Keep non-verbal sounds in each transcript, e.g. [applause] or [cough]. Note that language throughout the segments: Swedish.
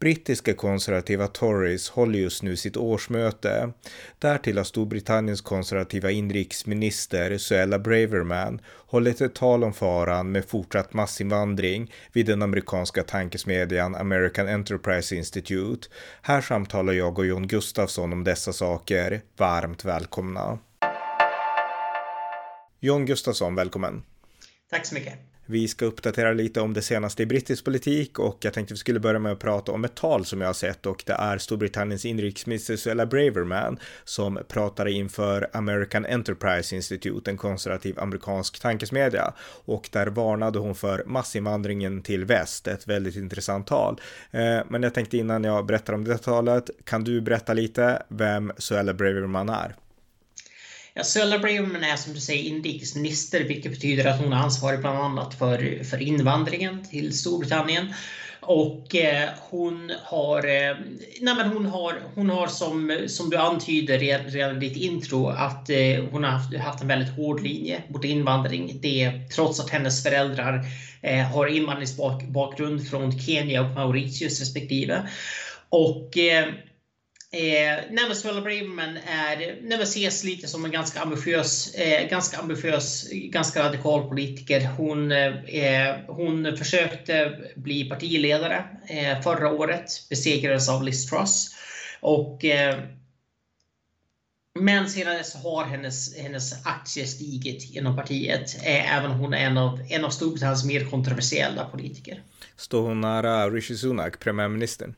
Brittiska konservativa Tories håller just nu sitt årsmöte. Därtill har Storbritanniens konservativa inrikesminister Suella Braverman hållit ett tal om faran med fortsatt massinvandring vid den amerikanska tankesmedjan American Enterprise Institute. Här samtalar jag och John Gustafsson om dessa saker. Varmt välkomna. John Gustafsson, välkommen. Tack så mycket. Vi ska uppdatera lite om det senaste i brittisk politik och jag tänkte vi skulle börja med att prata om ett tal som jag har sett och det är Storbritanniens inrikesminister Suella Braverman som pratade inför American Enterprise Institute, en konservativ amerikansk tankesmedja och där varnade hon för massinvandringen till väst, ett väldigt intressant tal. Eh, men jag tänkte innan jag berättar om det talet, kan du berätta lite vem Suella Braverman är? Ja, Sölla är som du säger inrikesminister, vilket betyder att hon är ansvarig bland annat för, för invandringen till Storbritannien. Och eh, hon har, eh, nej men hon har, hon har som, som du antyder redan i ditt intro att eh, hon har haft, haft, en väldigt hård linje mot invandring. Det trots att hennes föräldrar eh, har invandringsbakgrund från Kenya och Mauritius respektive. Och eh, eh, Eh, Never Braverman är, Never ses lite som en ganska ambitiös, eh, ganska ambitiös, ganska radikal politiker. Hon, eh, eh, hon försökte bli partiledare eh, förra året, besegrades av Liz Truss. Och, eh, men sedan dess har hennes, hennes aktier stigit inom partiet. Eh, även hon är en av, en av Storbritanniens mer kontroversiella politiker. Står hon nära Rishi Sunak, premiärministern?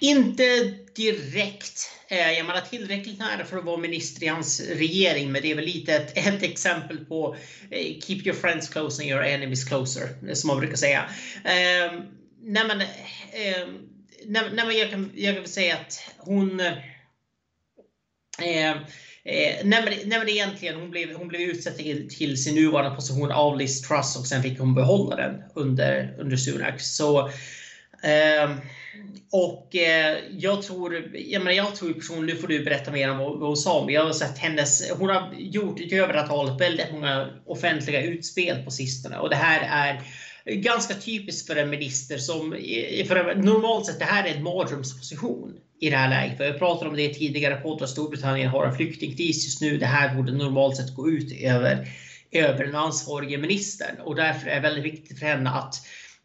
Inte direkt. Eh, jag menar tillräckligt nära för att vara minister i hans regering, men det är väl lite ett, ett exempel på eh, keep your friends close and your enemies closer, som man brukar säga. Ehm, nej men, ehm, nej, nej, men jag, kan, jag kan väl säga att hon eh, Eh, nej, men, nej men egentligen, hon blev, hon blev utsedd till, till sin nuvarande position av Liz Truss och sen fick hon behålla den under, under Sunak. Så eh, och eh, jag tror, jag, menar, jag tror personligen, nu får du berätta mer om vad hon sa, men jag har sett hennes, hon har gjort utöver det här talet väldigt många offentliga utspel på sistone och det här är ganska typiskt för en minister som, eh, för normalt sett, det här är en mardrömsposition i det här läget. För jag pratade om det tidigare på att Storbritannien har en flyktingkris just nu. Det här borde normalt sett gå ut över, över den ansvarige ministern och därför är det väldigt viktigt för henne att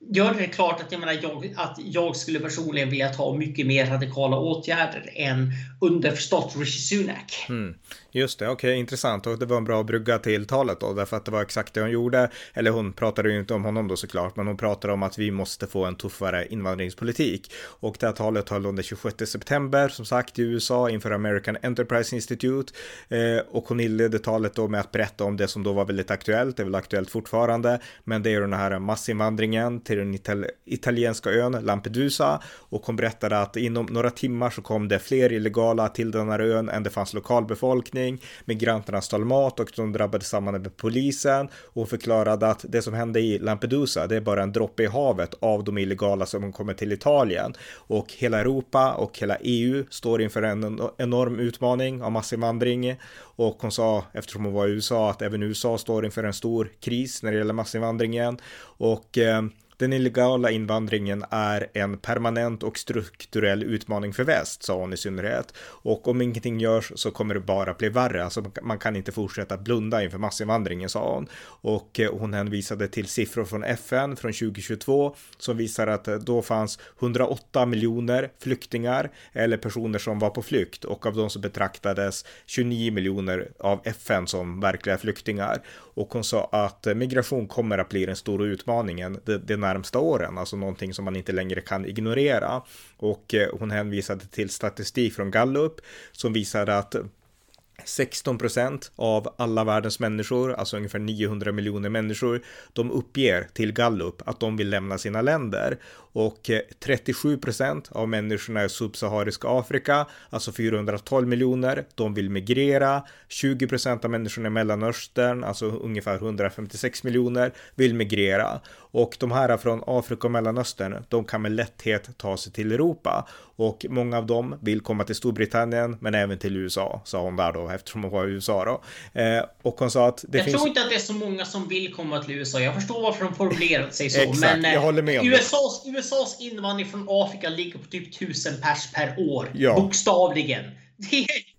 gör det klart att jag, menar, jag, att jag skulle personligen vilja ta mycket mer radikala åtgärder än underförstått Rishi Sunak. Mm. Just det, okej, okay, intressant. Och det var en bra brygga till talet då, därför att det var exakt det hon gjorde. Eller hon pratade ju inte om honom då såklart, men hon pratade om att vi måste få en tuffare invandringspolitik. Och det här talet höll hon den 26 september, som sagt, i USA inför American Enterprise Institute. Eh, och hon inledde talet då med att berätta om det som då var väldigt aktuellt, det är väl aktuellt fortfarande, men det är den här massinvandringen till den itali italienska ön Lampedusa. Och hon berättade att inom några timmar så kom det fler illegala till den här ön än det fanns lokalbefolkning utredning. Migranterna stal mat och de drabbade samman med polisen och förklarade att det som hände i Lampedusa, det är bara en droppe i havet av de illegala som kommer till Italien. Och hela Europa och hela EU står inför en enorm utmaning av massinvandring. Och hon sa, eftersom hon var i USA, att även USA står inför en stor kris när det gäller massinvandringen. Och eh, den illegala invandringen är en permanent och strukturell utmaning för väst, sa hon i synnerhet. Och om ingenting görs så kommer det bara bli värre. Alltså man kan inte fortsätta blunda inför massinvandringen, sa hon. Och eh, hon hänvisade till siffror från FN från 2022 som visar att eh, då fanns 108 miljoner flyktingar eller personer som var på flykt och av dem så betraktades 29 miljoner av FN som verkliga flyktingar. Och hon sa att eh, migration kommer att bli den stora utmaningen de, de närmsta åren, alltså någonting som man inte längre kan ignorera. Och eh, hon hänvisade till statistik från Gallup som visade att 16 procent av alla världens människor, alltså ungefär 900 miljoner människor, de uppger till Gallup att de vill lämna sina länder och eh, 37 procent av människorna i subsahariska Afrika, alltså 412 miljoner, de vill migrera. 20 procent av människorna i Mellanöstern, alltså ungefär 156 miljoner, vill migrera och de här från Afrika och Mellanöstern, de kan med lätthet ta sig till Europa och många av dem vill komma till Storbritannien, men även till USA, sa hon där då, eftersom hon var i USA då. Eh, och hon sa att det jag finns... tror inte att det är så många som vill komma till USA. Jag förstår varför de formulerat sig så, Exakt, men jag håller med om USAs, USAs invandring från Afrika ligger på typ 1000 pers per år. Ja. Bokstavligen.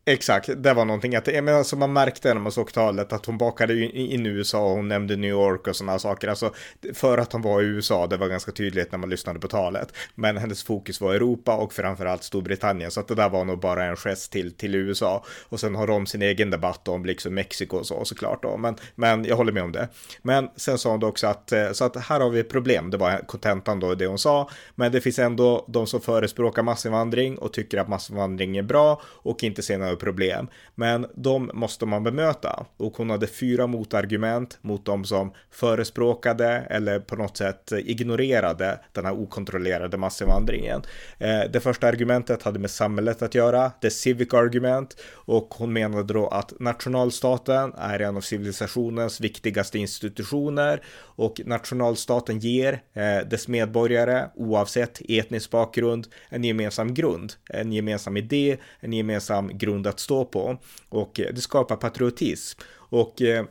Exakt, det var någonting att, jag menar, alltså man märkte när man såg talet att hon bakade in USA och hon nämnde New York och sådana saker. Alltså för att hon var i USA, det var ganska tydligt när man lyssnade på talet. Men hennes fokus var Europa och framförallt Storbritannien, så att det där var nog bara en gest till, till USA. Och sen har de sin egen debatt om liksom Mexiko och så såklart då. Men, men jag håller med om det. Men sen sa hon då också att, eh, så att här har vi ett problem, det var kontentan då det hon sa. Men det finns ändå de som förespråkar massinvandring och tycker att massinvandring är bra och inte ser några problem. Men de måste man bemöta och hon hade fyra motargument mot de som förespråkade eller på något sätt ignorerade den här okontrollerade massinvandringen. Eh, det första argumentet hade med samhället att göra, det civic argument och hon menade då att nationalstaten är en av civilisationens viktigaste institutioner och nationalstaten ger eh, dess medborgare oavsett etnisk bakgrund en gemensam grund, en gemensam idé, en gemensam grund grund att stå på och eh, det skapar patriotism. Och eh,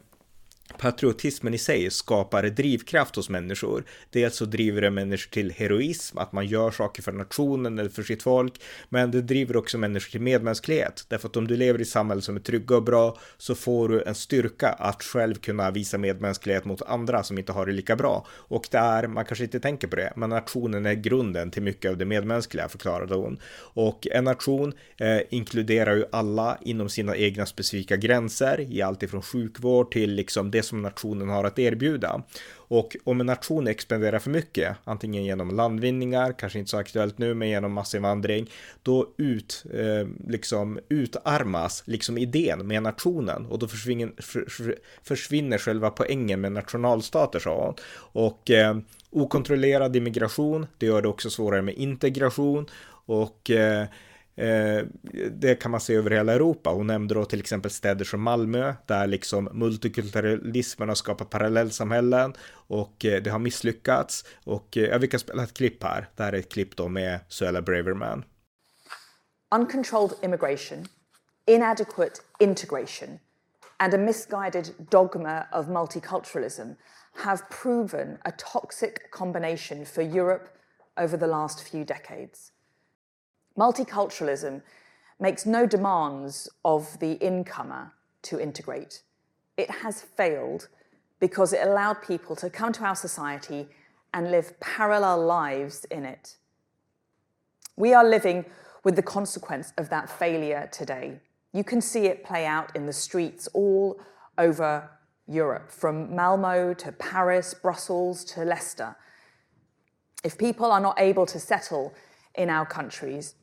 Patriotismen i sig skapar drivkraft hos människor. Dels så driver det människor till heroism, att man gör saker för nationen eller för sitt folk. Men det driver också människor till medmänsklighet. Därför att om du lever i samhälle som är trygga och bra så får du en styrka att själv kunna visa medmänsklighet mot andra som inte har det lika bra. Och det är, man kanske inte tänker på det, men nationen är grunden till mycket av det medmänskliga, förklarade hon. Och en nation eh, inkluderar ju alla inom sina egna specifika gränser i allt ifrån sjukvård till liksom det som nationen har att erbjuda. Och om en nation expanderar för mycket, antingen genom landvinningar, kanske inte så aktuellt nu, men genom massinvandring, då ut, eh, liksom utarmas liksom idén med nationen och då försvinner, för, försvinner själva poängen med nationalstater, sa hon. Och eh, okontrollerad immigration, det gör det också svårare med integration och Eh, Eh, det kan man se över hela Europa. Hon nämnde då till exempel städer som Malmö där liksom multikulturalismen har skapat parallellsamhällen och eh, det har misslyckats. Och eh, vi kan spela ett klipp här. Det här är ett klipp då med Suella Braverman. Uncontrolled immigration, inadequate integration and a misguided dogma of multiculturalism have proven a toxic combination for Europe over the last few decades. Multiculturalism makes no demands of the incomer to integrate. It has failed because it allowed people to come to our society and live parallel lives in it. We are living with the consequence of that failure today. You can see it play out in the streets all over Europe, from Malmo to Paris, Brussels to Leicester. If people are not able to settle in our countries,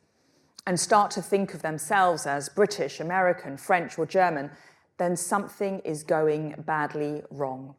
and start to think of themselves as British, American, French, or German, then something is going badly wrong.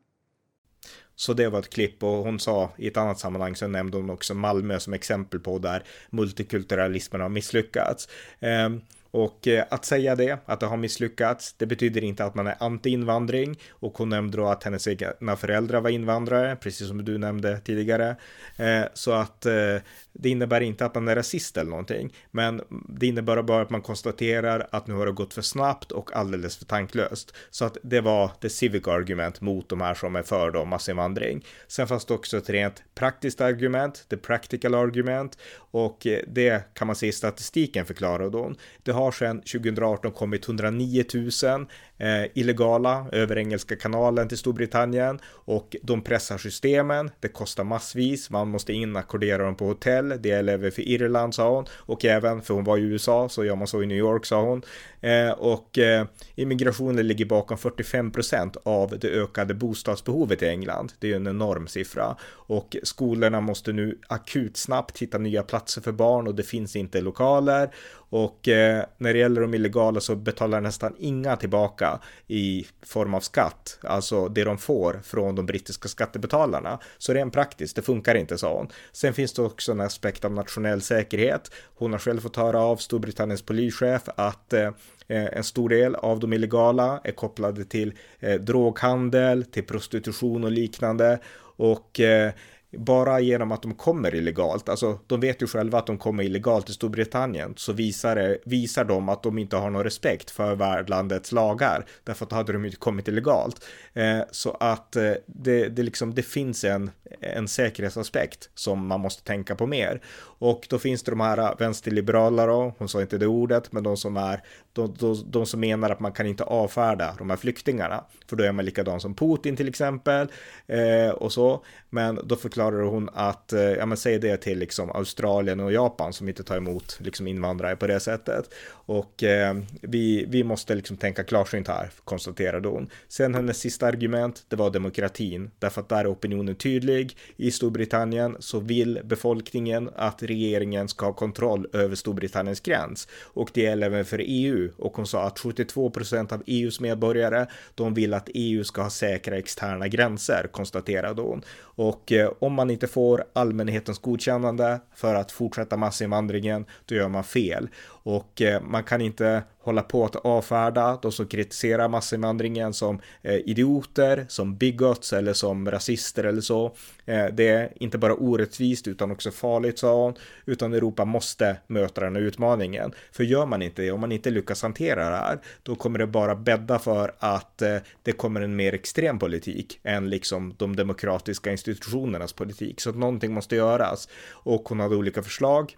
Så det var ett klipp och hon sa i ett annat sammanhang så nämnde hon också Malmö som exempel på där multikulturalismen har misslyckats. Um, och eh, att säga det, att det har misslyckats, det betyder inte att man är anti-invandring och hon nämnde då att hennes egna föräldrar var invandrare, precis som du nämnde tidigare. Eh, så att eh, det innebär inte att man är rasist eller någonting, men det innebär bara att man konstaterar att nu har det gått för snabbt och alldeles för tanklöst. Så att det var det civic argument mot de här som är för då massinvandring. Sen fanns det också ett rent praktiskt argument, the practical argument, och det kan man se i statistiken förklarar hon. Det har sedan 2018 kommit 109 000 Eh, illegala över Engelska kanalen till Storbritannien och de pressar systemen. Det kostar massvis. Man måste inackordera dem på hotell. Det gäller även för Irland sa hon och även för hon var i USA så gör man så i New York sa hon. Eh, och eh, immigrationen ligger bakom 45 procent av det ökade bostadsbehovet i England. Det är en enorm siffra och skolorna måste nu akut snabbt hitta nya platser för barn och det finns inte lokaler och eh, när det gäller de illegala så betalar nästan inga tillbaka i form av skatt, alltså det de får från de brittiska skattebetalarna. Så rent praktiskt, det funkar inte, sa hon. Sen finns det också en aspekt av nationell säkerhet. Hon har själv fått höra av Storbritanniens polischef att eh, en stor del av de illegala är kopplade till eh, droghandel, till prostitution och liknande. Och eh, bara genom att de kommer illegalt, alltså de vet ju själva att de kommer illegalt till Storbritannien, så visar, det, visar de att de inte har någon respekt för värdlandets lagar, därför att då hade de inte kommit illegalt. Eh, så att eh, det, det, liksom, det finns en, en säkerhetsaspekt som man måste tänka på mer. Och då finns det de här äh, vänsterliberala då, hon sa inte det ordet, men de som är de, de, de, som menar att man kan inte avfärda de här flyktingarna, för då är man likadan som Putin till exempel eh, och så. Men då förklarar hon att, eh, ja men säg det till liksom Australien och Japan som inte tar emot liksom invandrare på det sättet. Och eh, vi, vi måste liksom tänka klarsynt här, konstaterade hon. Sen hennes sista argument, det var demokratin, därför att där är opinionen tydlig. I Storbritannien så vill befolkningen att regeringen ska ha kontroll över Storbritanniens gräns och det gäller även för EU och hon sa att 72 procent av EUs medborgare, de vill att EU ska ha säkra externa gränser, konstaterade hon. Och eh, om man inte får allmänhetens godkännande för att fortsätta massinvandringen, då gör man fel. Och eh, man kan inte hålla på att avfärda de som kritiserar massinvandringen som eh, idioter, som bigots eller som rasister eller så. Eh, det är inte bara orättvist utan också farligt sa hon, utan Europa måste möta den här utmaningen. För gör man inte det, om man inte lyckas hantera det här, då kommer det bara bädda för att det kommer en mer extrem politik än liksom de demokratiska institutionernas politik. Så att någonting måste göras. Och hon hade olika förslag.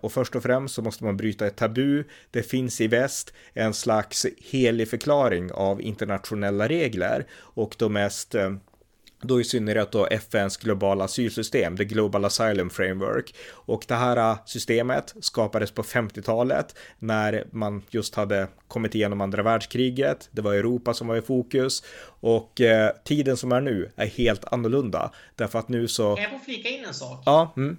Och först och främst så måste man bryta ett tabu. Det finns i väst en slags helig förklaring av internationella regler och de mest eh, då i synnerhet då FNs globala asylsystem, the Global Asylum Framework. Och det här systemet skapades på 50-talet när man just hade kommit igenom andra världskriget. Det var Europa som var i fokus och eh, tiden som är nu är helt annorlunda därför att nu så. Kan jag få flika in en sak? Ja. Mm.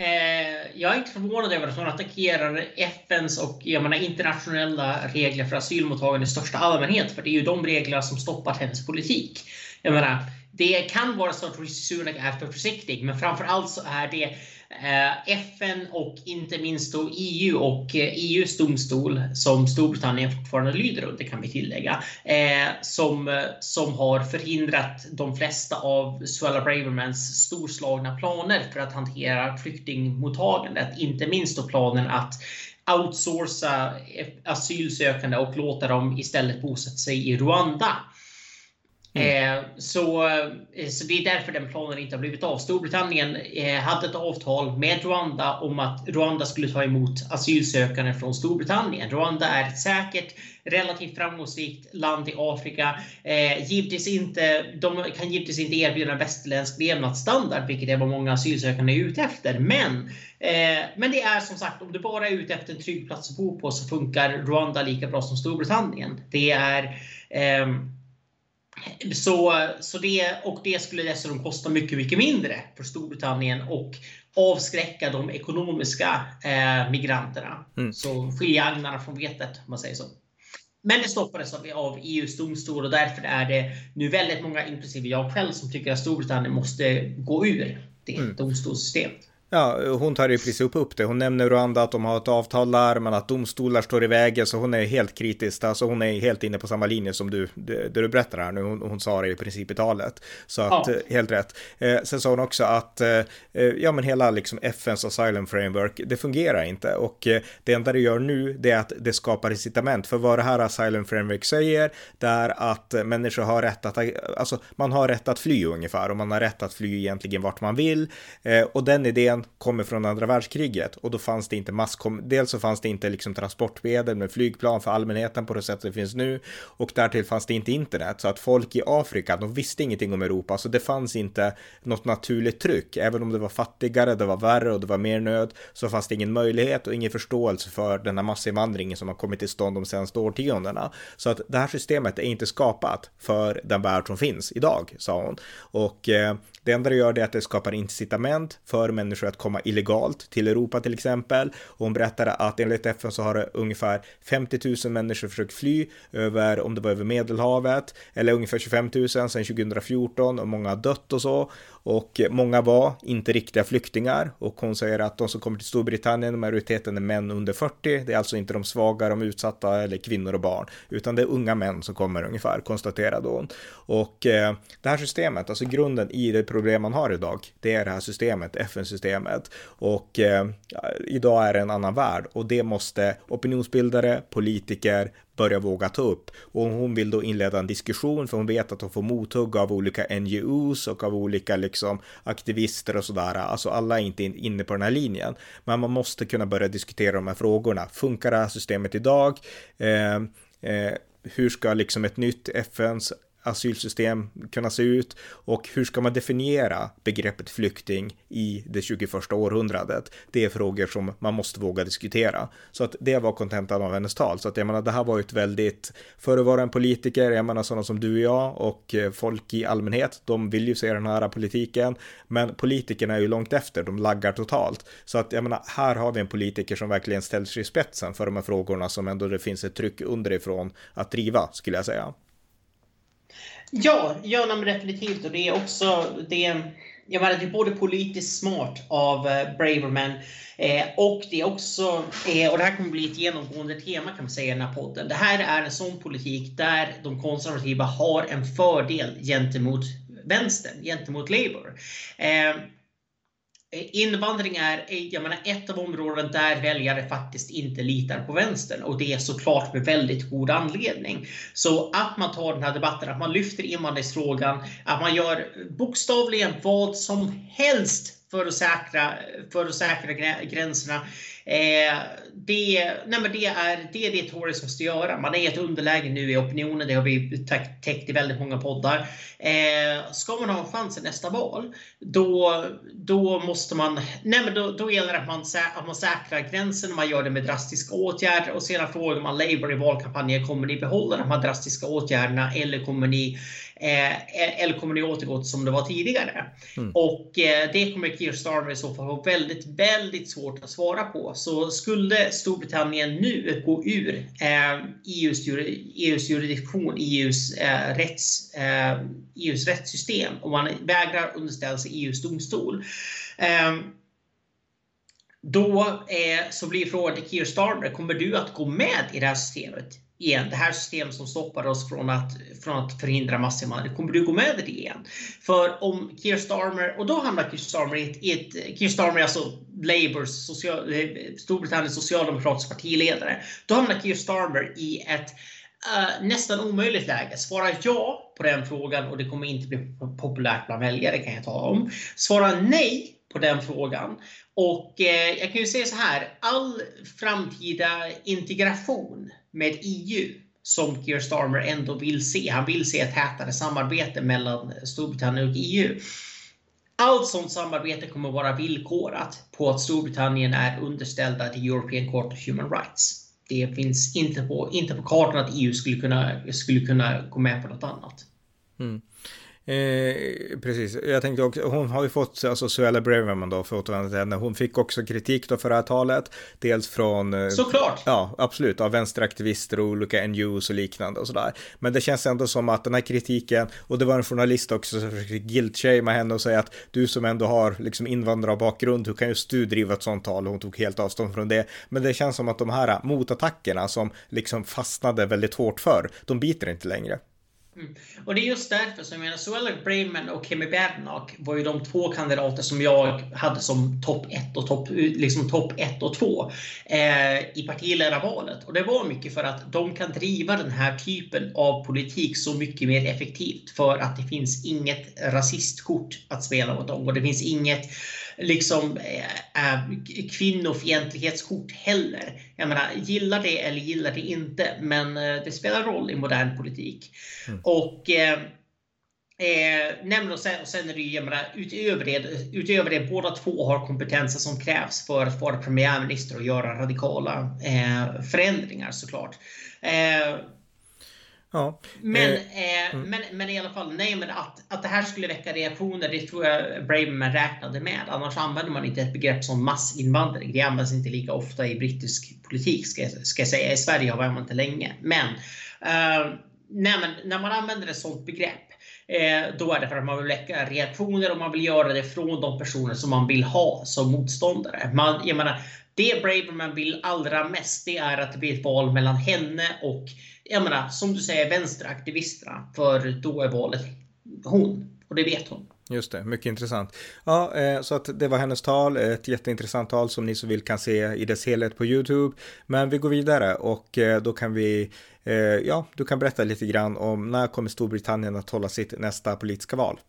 Eh, jag är inte förvånad över att hon attackerar FNs och jag menar, internationella regler för asylmottagande i största allmänhet. För det är ju de reglerna som stoppat hennes politik. Jag menar, det kan vara så att Rishi Sunak är för försiktig, men framförallt så är det Eh, FN och inte minst då EU och eh, e EUs domstol som Storbritannien fortfarande lyder under kan vi tillägga. Eh, som, som har förhindrat de flesta av Suella Bravermans storslagna planer för att hantera flyktingmottagandet. Inte minst då planen att outsourca asylsökande och låta dem istället bosätta sig i Rwanda. Mm. Eh, så, eh, så det är därför den planen inte har blivit av. Storbritannien eh, hade ett avtal med Rwanda om att Rwanda skulle ta emot asylsökande från Storbritannien. Rwanda är ett säkert, relativt framgångsrikt land i Afrika. Eh, givetvis inte, de kan givetvis inte erbjuda en västerländsk levnadsstandard, vilket är vad många asylsökande är ute efter. Men, eh, men det är som sagt, om du bara är ute efter en trygg plats att bo på så funkar Rwanda lika bra som Storbritannien. Det är eh, så, så det, och det skulle dessutom kosta mycket, mycket mindre för Storbritannien och avskräcka de ekonomiska eh, migranterna. Mm. Så skilja agnarna från vetet, om man säger så. Men det stoppades av, av EUs domstol och därför är det nu väldigt många, inklusive jag själv, som tycker att Storbritannien måste gå ur det mm. domstolssystemet. Ja, hon tar i princip upp det. Hon nämner Rwanda att de har ett avtal där, men att domstolar står i vägen, så hon är helt kritisk. Alltså hon är helt inne på samma linje som du, det, det du berättar här nu. Hon, hon, sa det i princip i talet. Så att, ja. Eh, helt rätt. Eh, sen sa hon också att, eh, eh ja men hela liksom FNs asylum framework, det fungerar inte. Och eh, det enda det gör nu, det är att det skapar incitament. För vad det här asylum framework säger, det är att människor har rätt att, alltså man har rätt att fly ungefär, och man har rätt att fly egentligen vart man vill. Eh, och den idén kommer från andra världskriget och då fanns det inte masskom, dels så fanns det inte liksom transportmedel med flygplan för allmänheten på det sätt det finns nu och därtill fanns det inte internet så att folk i Afrika, de visste ingenting om Europa så det fanns inte något naturligt tryck, även om det var fattigare, det var värre och det var mer nöd så fanns det ingen möjlighet och ingen förståelse för den här massinvandringen som har kommit till stånd de senaste årtiondena. Så att det här systemet är inte skapat för den värld som finns idag, sa hon. Och eh, det enda det gör är att det skapar incitament för människor att komma illegalt till Europa till exempel. Och hon berättade att enligt FN så har det ungefär 50 000 människor försökt fly över, om det var över Medelhavet, eller ungefär 25 000 sedan 2014 och många har dött och så. Och många var inte riktiga flyktingar och hon säger att de som kommer till Storbritannien, majoriteten är män under 40. Det är alltså inte de svaga, de utsatta eller kvinnor och barn, utan det är unga män som kommer ungefär, konstaterade hon. Och eh, det här systemet, alltså grunden i det problem man har idag, det är det här systemet, FN-systemet. Och eh, idag är det en annan värld och det måste opinionsbildare, politiker, börja våga ta upp. Och hon vill då inleda en diskussion för hon vet att hon får mothugg av olika NGOs och av olika liksom aktivister och sådär. Alltså alla är inte inne på den här linjen. Men man måste kunna börja diskutera de här frågorna. Funkar det här systemet idag? Eh, eh, hur ska liksom ett nytt FNs asylsystem kunna se ut och hur ska man definiera begreppet flykting i det 21 århundradet? Det är frågor som man måste våga diskutera. Så att det var kontentan av hennes tal. Så att jag menar, det här var ju ett väldigt, för att vara en politiker, jag menar sådana som du och jag och eh, folk i allmänhet, de vill ju se den här politiken, men politikerna är ju långt efter, de laggar totalt. Så att jag menar, här har vi en politiker som verkligen ställer sig i spetsen för de här frågorna som ändå det finns ett tryck underifrån att driva, skulle jag säga. Ja, ja men definitivt. Och det är också det, jag menar, det är både politiskt smart av eh, Braverman eh, och det är också, eh, och det här kommer bli ett genomgående tema kan man säga i den här podden. Det här är en sån politik där de konservativa har en fördel gentemot vänstern, gentemot Labour. Eh, invandring är eh, jag menar, ett av områden där väljare faktiskt inte litar på vänstern och det är såklart med väldigt god anledning. Så att man tar den här debatten, att man lyfter invandringsfrågan, att man gör bokstavligen vad som helst för att säkra, för att säkra gränserna. Eh, det, nej men det, är, det är det Tories måste göra. Man är i ett underläge nu i opinionen, det har vi täckt i väldigt många poddar. Eh, ska man ha en chans i nästa val, då, då måste man, nej men då, då gäller det att man, att man säkrar gränsen, man gör det med drastiska åtgärder och sedan frågar man Labour i valkampanjen, kommer ni behålla de här drastiska åtgärderna eller kommer ni Eh, eller kommer ni återgå till som det var tidigare? Mm. Och eh, det kommer Keir Starmer i så fall ha väldigt, väldigt svårt att svara på. Så skulle Storbritannien nu gå ur eh, EUs, EUs jurisdiktion, EUs, eh, rätts, eh, EUs rättssystem och man vägrar underställa sig EUs domstol eh, då eh, så blir frågan till Keir Starmer, kommer du att gå med i det här systemet? Igen, det här systemet som stoppar oss från att, från att förhindra massinvandring, kommer du gå med i det igen? För om Keir Starmer, och då hamnar Keir Starmer i ett, i ett Keir Starmer alltså Labours, social, eh, Storbritanniens socialdemokratiska partiledare, då hamnar Keir Starmer i ett uh, nästan omöjligt läge. Svara ja på den frågan och det kommer inte bli populärt bland väljare kan jag tala om. Svara nej på den frågan. Och eh, jag kan ju säga så här, all framtida integration med EU som Keir Starmer ändå vill se. Han vill se ett tätare samarbete mellan Storbritannien och EU. Allt sånt samarbete kommer vara villkorat på att Storbritannien är underställda till European Court of Human Rights. Det finns inte på, inte på kartan att EU skulle kunna, skulle kunna gå med på något annat. Mm. Eh, precis, jag tänkte också, hon har ju fått, alltså Suella Braverman då, för att återvända till henne, hon fick också kritik då för det här talet. Dels från... Eh, Såklart! Ja, absolut, av vänsteraktivister och olika NGOs och liknande och sådär. Men det känns ändå som att den här kritiken, och det var en journalist också som försökte guilt-shamea henne och säga att du som ändå har liksom invandrarbakgrund, hur kan just du driva ett sånt tal? Och hon tog helt avstånd från det. Men det känns som att de här motattackerna som liksom fastnade väldigt hårt för, de biter inte längre. Mm. Och det är just därför som jag menar, Suella Bremen och Kemi Badenoch var ju de två kandidater som jag hade som topp 1 och topp liksom top 1 och 2 eh, i partiledarvalet. Och det var mycket för att de kan driva den här typen av politik så mycket mer effektivt för att det finns inget rasistkort att spela mot dem och det finns inget liksom äh, kvinnofientlighetskort heller. Jag menar, gillar det eller gillar det inte, men äh, det spelar roll i modern politik. Mm. Och äh, Eh, och, sen, och sen är det ju, jag menar, utöver det, utöver det, båda två har kompetenser som krävs för att vara premiärminister och göra radikala eh, förändringar såklart. Eh, Ja. Men, eh, mm. men, men i alla fall, nej men att, att det här skulle väcka reaktioner, det tror jag Braverman räknade med. Annars använder man inte ett begrepp som massinvandring. Det används inte lika ofta i brittisk politik, ska, ska jag säga. I Sverige har vi använt det länge. Men, eh, nej, men när man använder ett sådant begrepp Eh, då är det för att man vill väcka reaktioner och man vill göra det från de personer som man vill ha som motståndare. Man, jag menar, det Braverman vill allra mest det är att det blir ett val mellan henne och, jag menar, som du säger, vänsteraktivisterna. För då är valet hon. Och det vet hon. Just det, mycket intressant. Ja, eh, så att det var hennes tal, ett jätteintressant tal som ni så vill kan se i dess helhet på YouTube. Men vi går vidare och eh, då kan vi, eh, ja, du kan berätta lite grann om när kommer Storbritannien att hålla sitt nästa politiska val?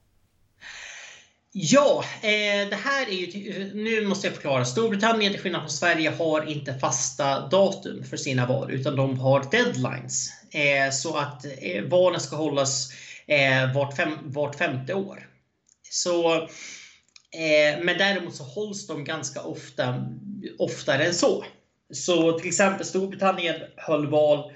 Ja, eh, det här är ju, nu måste jag förklara. Storbritannien till skillnad från Sverige har inte fasta datum för sina val utan de har deadlines. Eh, så att eh, valen ska hållas vart, fem, vart femte år. Så, men däremot så hålls de ganska ofta, oftare än så. Så till exempel Storbritannien höll val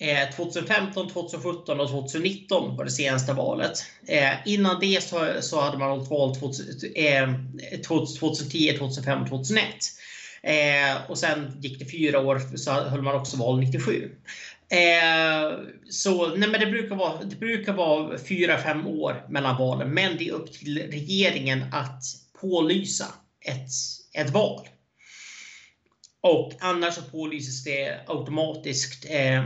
Eh, 2015, 2017 och 2019 var det senaste valet. Eh, innan det så, hade man hållit val 2010, 2005 och 2001. Och sen gick det fyra år så höll man också val 97. Eh, så nej, men det brukar vara, det brukar vara fyra, fem år mellan valen. Men det är upp till regeringen att pålysa ett, ett val. Och annars så pålyses det automatiskt eh,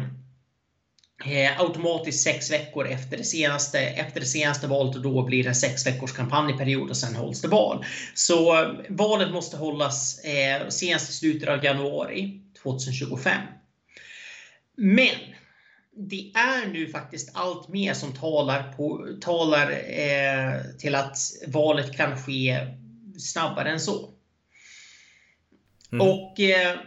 eh, automatiskt sex veckor efter det, senaste, efter det senaste valet och då blir det sex veckors kampanjperiod och sen hålls det val. Så eh, valet måste hållas eh, senast i slutet av januari 2025. Men det är nu faktiskt allt mer som talar, på, talar eh, till att valet kan ske snabbare än så. Mm. Och eh,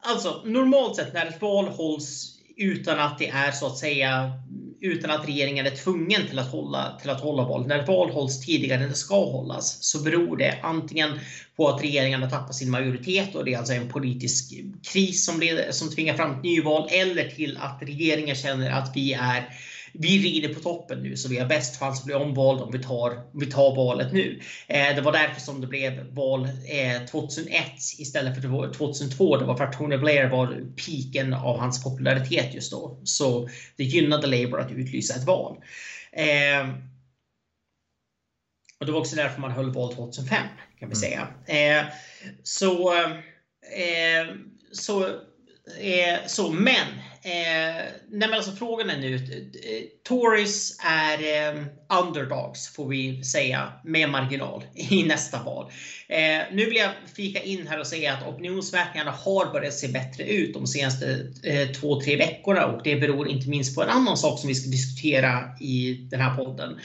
alltså normalt sett när ett val hålls utan att det är så att säga utan att regeringen är tvungen till att hålla, till att hålla val. När ett val hålls tidigare än det ska hållas så beror det antingen på att regeringen har tappat sin majoritet och det är alltså en politisk kris som, leder, som tvingar fram ett nyval eller till att regeringen känner att vi är vi rider på toppen nu så vi har bäst chans att bli omvalda om vi tar, om vi tar valet nu. Eh, det var därför som det blev val eh, 2001 istället för 2002. Det var för att Tony Blair var piken av hans popularitet just då. Så det gynnade Labour att utlysa ett val. Eh, och det var också därför man höll val 2005 kan vi mm. säga. Eh, så, eh, så, eh, så, men Eh, nej men alltså frågan är nu. Eh, Tories är eh, underdogs får vi säga med marginal i nästa val. Eh, nu vill jag fika in här och säga att opinionsmätningarna har börjat se bättre ut de senaste eh, två, tre veckorna och det beror inte minst på en annan sak som vi ska diskutera i den här podden.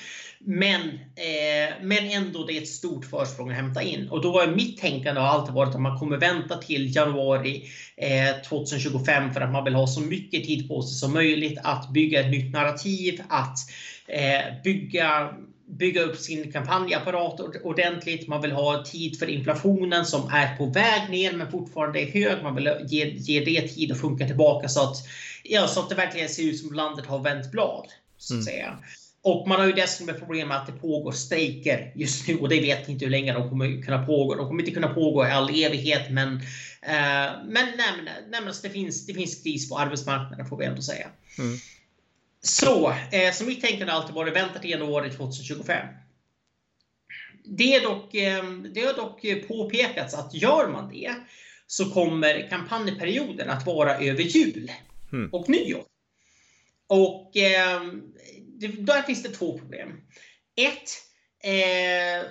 Men, eh, men ändå det är ett stort försprång att hämta in. Och då är mitt tänkande har alltid varit att man kommer vänta till januari eh, 2025 för att man vill ha så mycket tid på sig som möjligt att bygga ett nytt narrativ, att eh, bygga bygga upp sin kampanjapparat ordentligt. Man vill ha tid för inflationen som är på väg ner men fortfarande är hög. Man vill ge, ge det tid att funka tillbaka så att, ja, så att det verkligen ser ut som landet har vänt blad. Så att mm. säga. Och man har ju dessutom ett problem med att det pågår strejker just nu och det vet inte hur länge de kommer kunna pågå. De kommer inte kunna pågå i all evighet men, eh, men, men alltså det, finns, det finns kris på arbetsmarknaden får vi ändå säga. Mm. Så, eh, så mitt tänkande alltid varit vänta till januari 2025. Det, är dock, eh, det har dock påpekats att gör man det så kommer kampanjperioden att vara över jul mm. och nyår. Och eh, där finns det två problem. Ett, eh,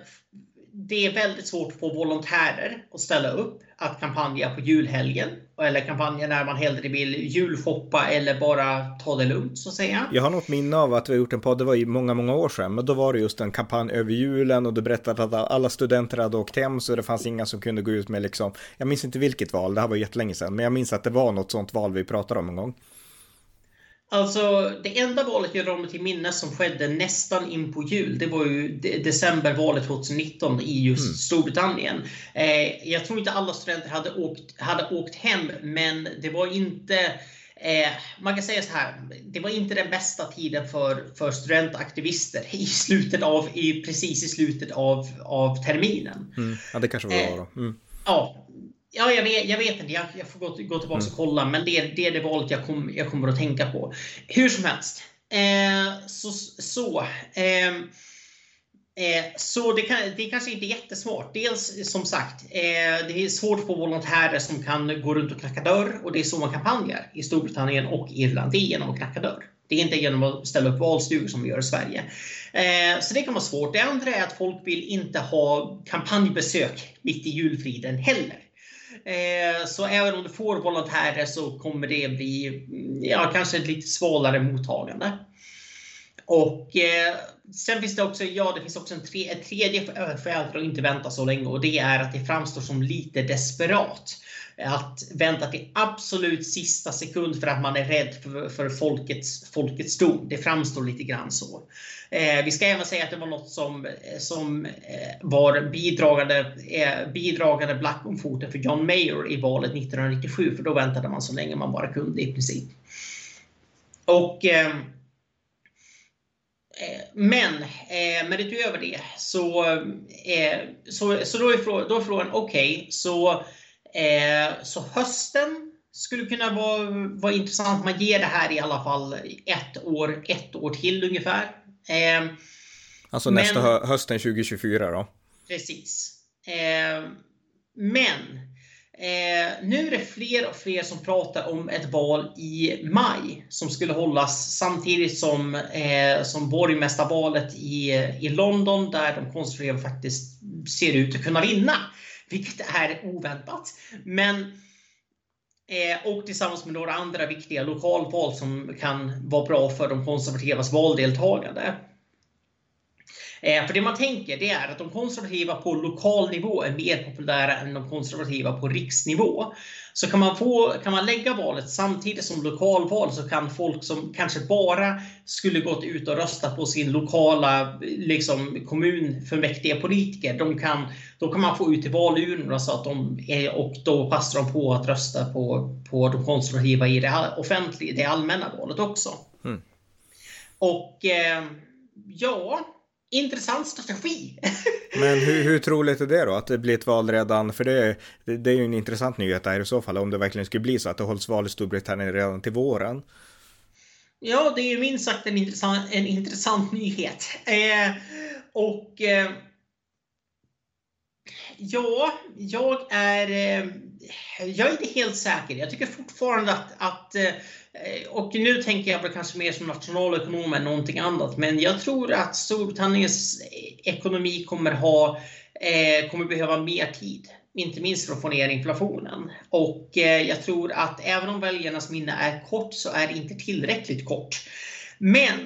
det är väldigt svårt att få volontärer att ställa upp att kampanja på julhelgen. Eller kampanja när man hellre vill julshoppa eller bara ta det lugnt så att säga. Jag har något minne av att vi har gjort en podd, det var ju många, många år sedan, men då var det just en kampanj över julen och du berättade att alla studenter hade åkt hem så det fanns inga som kunde gå ut med liksom, jag minns inte vilket val, det här var jättelänge sedan, men jag minns att det var något sånt val vi pratade om en gång. Alltså det enda valet jag drar mig till minnes som skedde nästan in på jul, det var ju decembervalet 2019 i just mm. Storbritannien. Eh, jag tror inte alla studenter hade åkt, hade åkt hem, men det var inte Eh, man kan säga så här, det var inte den bästa tiden för, för studentaktivister i slutet av, i, precis i slutet av, av terminen. Mm. Ja, det kanske var eh, då. Mm. Ja, ja jag, vet, jag vet inte, jag, jag får gå, gå tillbaka mm. och kolla, men det, det är det valet jag, kom, jag kommer att tänka på. Hur som helst, eh, så, så eh, Eh, så det, kan, det kanske inte är jättesmart. Dels som sagt, eh, det är svårt att få volontärer som kan gå runt och knacka dörr och det är så man kampanjar i Storbritannien och Irland. Det är genom att knacka dörr. Det är inte genom att ställa upp valstugor som vi gör i Sverige. Eh, så det kan vara svårt. Det andra är att folk vill inte ha kampanjbesök mitt i julfriden heller. Eh, så även om du får volontärer så kommer det bli mm, ja, kanske ett lite svalare mottagande. Och eh, sen finns det också, ja, det finns också en tre, ett tredje skäl för eh, att inte vänta så länge och det är att det framstår som lite desperat. Eh, att vänta till absolut sista sekund för att man är rädd för, för folkets, folkets dom. Det framstår lite grann så. Eh, vi ska även säga att det var något som, eh, som eh, var bidragande, eh, bidragande black om foten för John Mayer i valet 1997, för då väntade man så länge man bara kunde i princip. Och eh, men, eh, men utöver det så, eh, så, så då är frågan, då är frågan okej, okay, så, eh, så hösten skulle kunna vara, vara intressant. Man ger det här i alla fall ett år, ett år till ungefär. Eh, alltså men, nästa hö hösten 2024 då? Precis. Eh, men Eh, nu är det fler och fler som pratar om ett val i maj som skulle hållas samtidigt som, eh, som borgmästarvalet i, i London där de konservativa faktiskt ser ut att kunna vinna. Vilket är oväntat. Men eh, och tillsammans med några andra viktiga lokalval som kan vara bra för de konservativas valdeltagande. Eh, för det man tänker det är att de konservativa på lokal nivå är mer populära än de konservativa på riksnivå. Så kan man, få, kan man lägga valet samtidigt som lokalval så kan folk som kanske bara skulle gått ut och röstat på sin lokala liksom, kommunfullmäktige politiker, de kan, då kan man få ut till valurnorna så att de är, och då passar de på att rösta på, på de konservativa i det offentliga, det allmänna valet också. Mm. Och eh, ja, intressant strategi. [laughs] Men hur, hur troligt är det då att det blir ett val redan? För det, det, det är ju en intressant nyhet där i så fall om det verkligen skulle bli så att det hålls val i Storbritannien redan till våren. Ja, det är ju minst sagt en intressant, en intressant nyhet. Eh, och eh, ja, jag är, eh, jag är inte helt säker. Jag tycker fortfarande att, att eh, och nu tänker jag väl kanske mer som nationalekonom än någonting annat. Men jag tror att Storbritanniens ekonomi kommer, ha, eh, kommer behöva mer tid. Inte minst för att få ner inflationen. Och jag tror att även om väljarnas minne är kort så är det inte tillräckligt kort. Men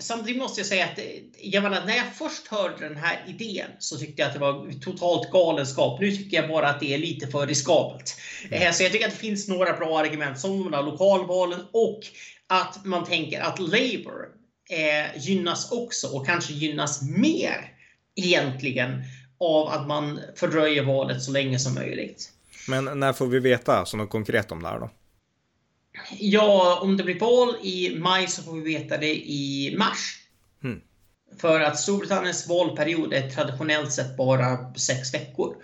samtidigt måste jag säga att jag menar, när jag först hörde den här idén så tyckte jag att det var totalt galenskap. Nu tycker jag bara att det är lite för riskabelt. Mm. Så jag tycker att det finns några bra argument som de där lokalvalen och att man tänker att Labour eh, gynnas också och kanske gynnas mer egentligen av att man fördröjer valet så länge som möjligt. Men när får vi veta så något konkret om det här då? Ja, om det blir val i maj så får vi veta det i mars. Mm. För att Storbritanniens valperiod är traditionellt sett bara sex veckor.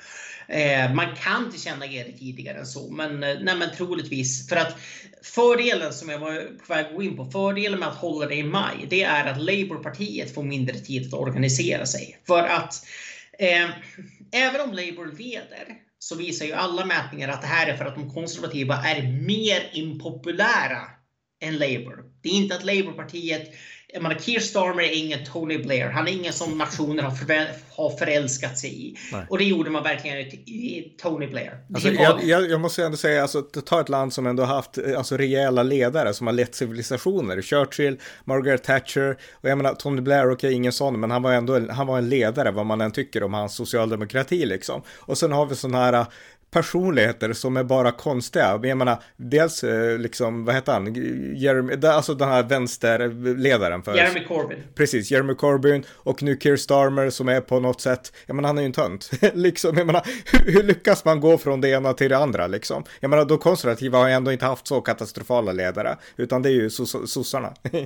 Eh, man kan tillkännage det tidigare än så, men, eh, nej, men troligtvis. För att fördelen som jag var på väg att gå in på, fördelen med att hålla det i maj, det är att Labourpartiet får mindre tid att organisera sig. För att eh, även om Labour leder så visar ju alla mätningar att det här är för att de konservativa är mer impopulära än Labour. Det är inte att Labourpartiet jag menar, Keir Starmer är ingen Tony Blair. Han är ingen som nationer har, för, har förälskat sig i. Nej. Och det gjorde man verkligen i Tony Blair. Alltså, var... jag, jag, jag, måste ändå säga, alltså, ta ett land som ändå haft alltså, rejäla ledare som har lett civilisationer. Churchill, Margaret Thatcher och jag menar Tony Blair, okej okay, ingen sån, men han var ändå han var en ledare vad man än tycker om hans socialdemokrati liksom. Och sen har vi sådana här personligheter som är bara konstiga. Jag menar, dels eh, liksom, vad heter han, Jeremy, alltså den här vänsterledaren för... Jeremy Corbyn. Precis, Jeremy Corbyn och nu Keir Starmer som är på något sätt, jag menar han är ju en tönt. [laughs] liksom, jag menar, hur, hur, lyckas man gå från det ena till det andra liksom? Jag menar, de konservativa har ju ändå inte haft så katastrofala ledare, utan det är ju sossarna. [laughs]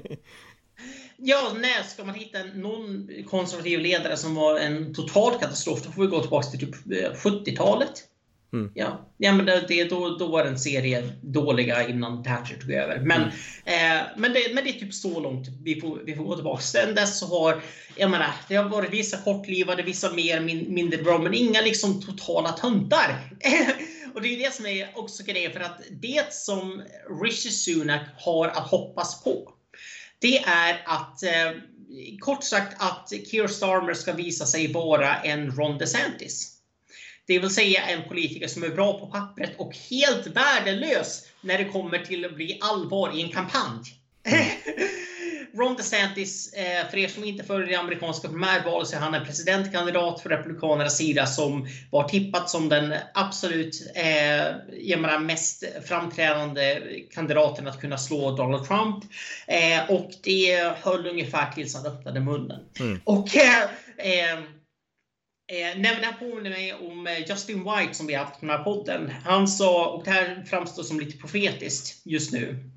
Ja, när ska man hitta någon konservativ ledare som var en total katastrof, då får vi gå tillbaka till typ 70-talet. Mm. Ja, ja men det, då, då var det en serie dåliga innan Thatcher tog över. Men, mm. eh, men, det, men det är typ så långt vi får, vi får gå tillbaka. Sen dess så har, jag menar, det har varit vissa kortlivade, vissa mer, min, mindre bra, men inga liksom totala töntar. [laughs] och det är det som är också grejen, för att det som Rishi Sunak har att hoppas på, det är att eh, kort sagt att Keir Starmer ska visa sig vara en Ron DeSantis. Det vill säga en politiker som är bra på pappret och helt värdelös när det kommer till att bli allvar i en kampanj. Mm. [laughs] Ron DeSantis, eh, för er som inte följer det amerikanska primärvalet, så är han en presidentkandidat för Republikanernas sida som var tippad som den absolut eh, mest framträdande kandidaten att kunna slå Donald Trump. Eh, och det höll ungefär tills han öppnade munnen. Mm. Och eh, eh, Eh, här påminner mig om eh, Justin White som vi har haft på den här podden. Han sa, och det här framstår som lite profetiskt just nu,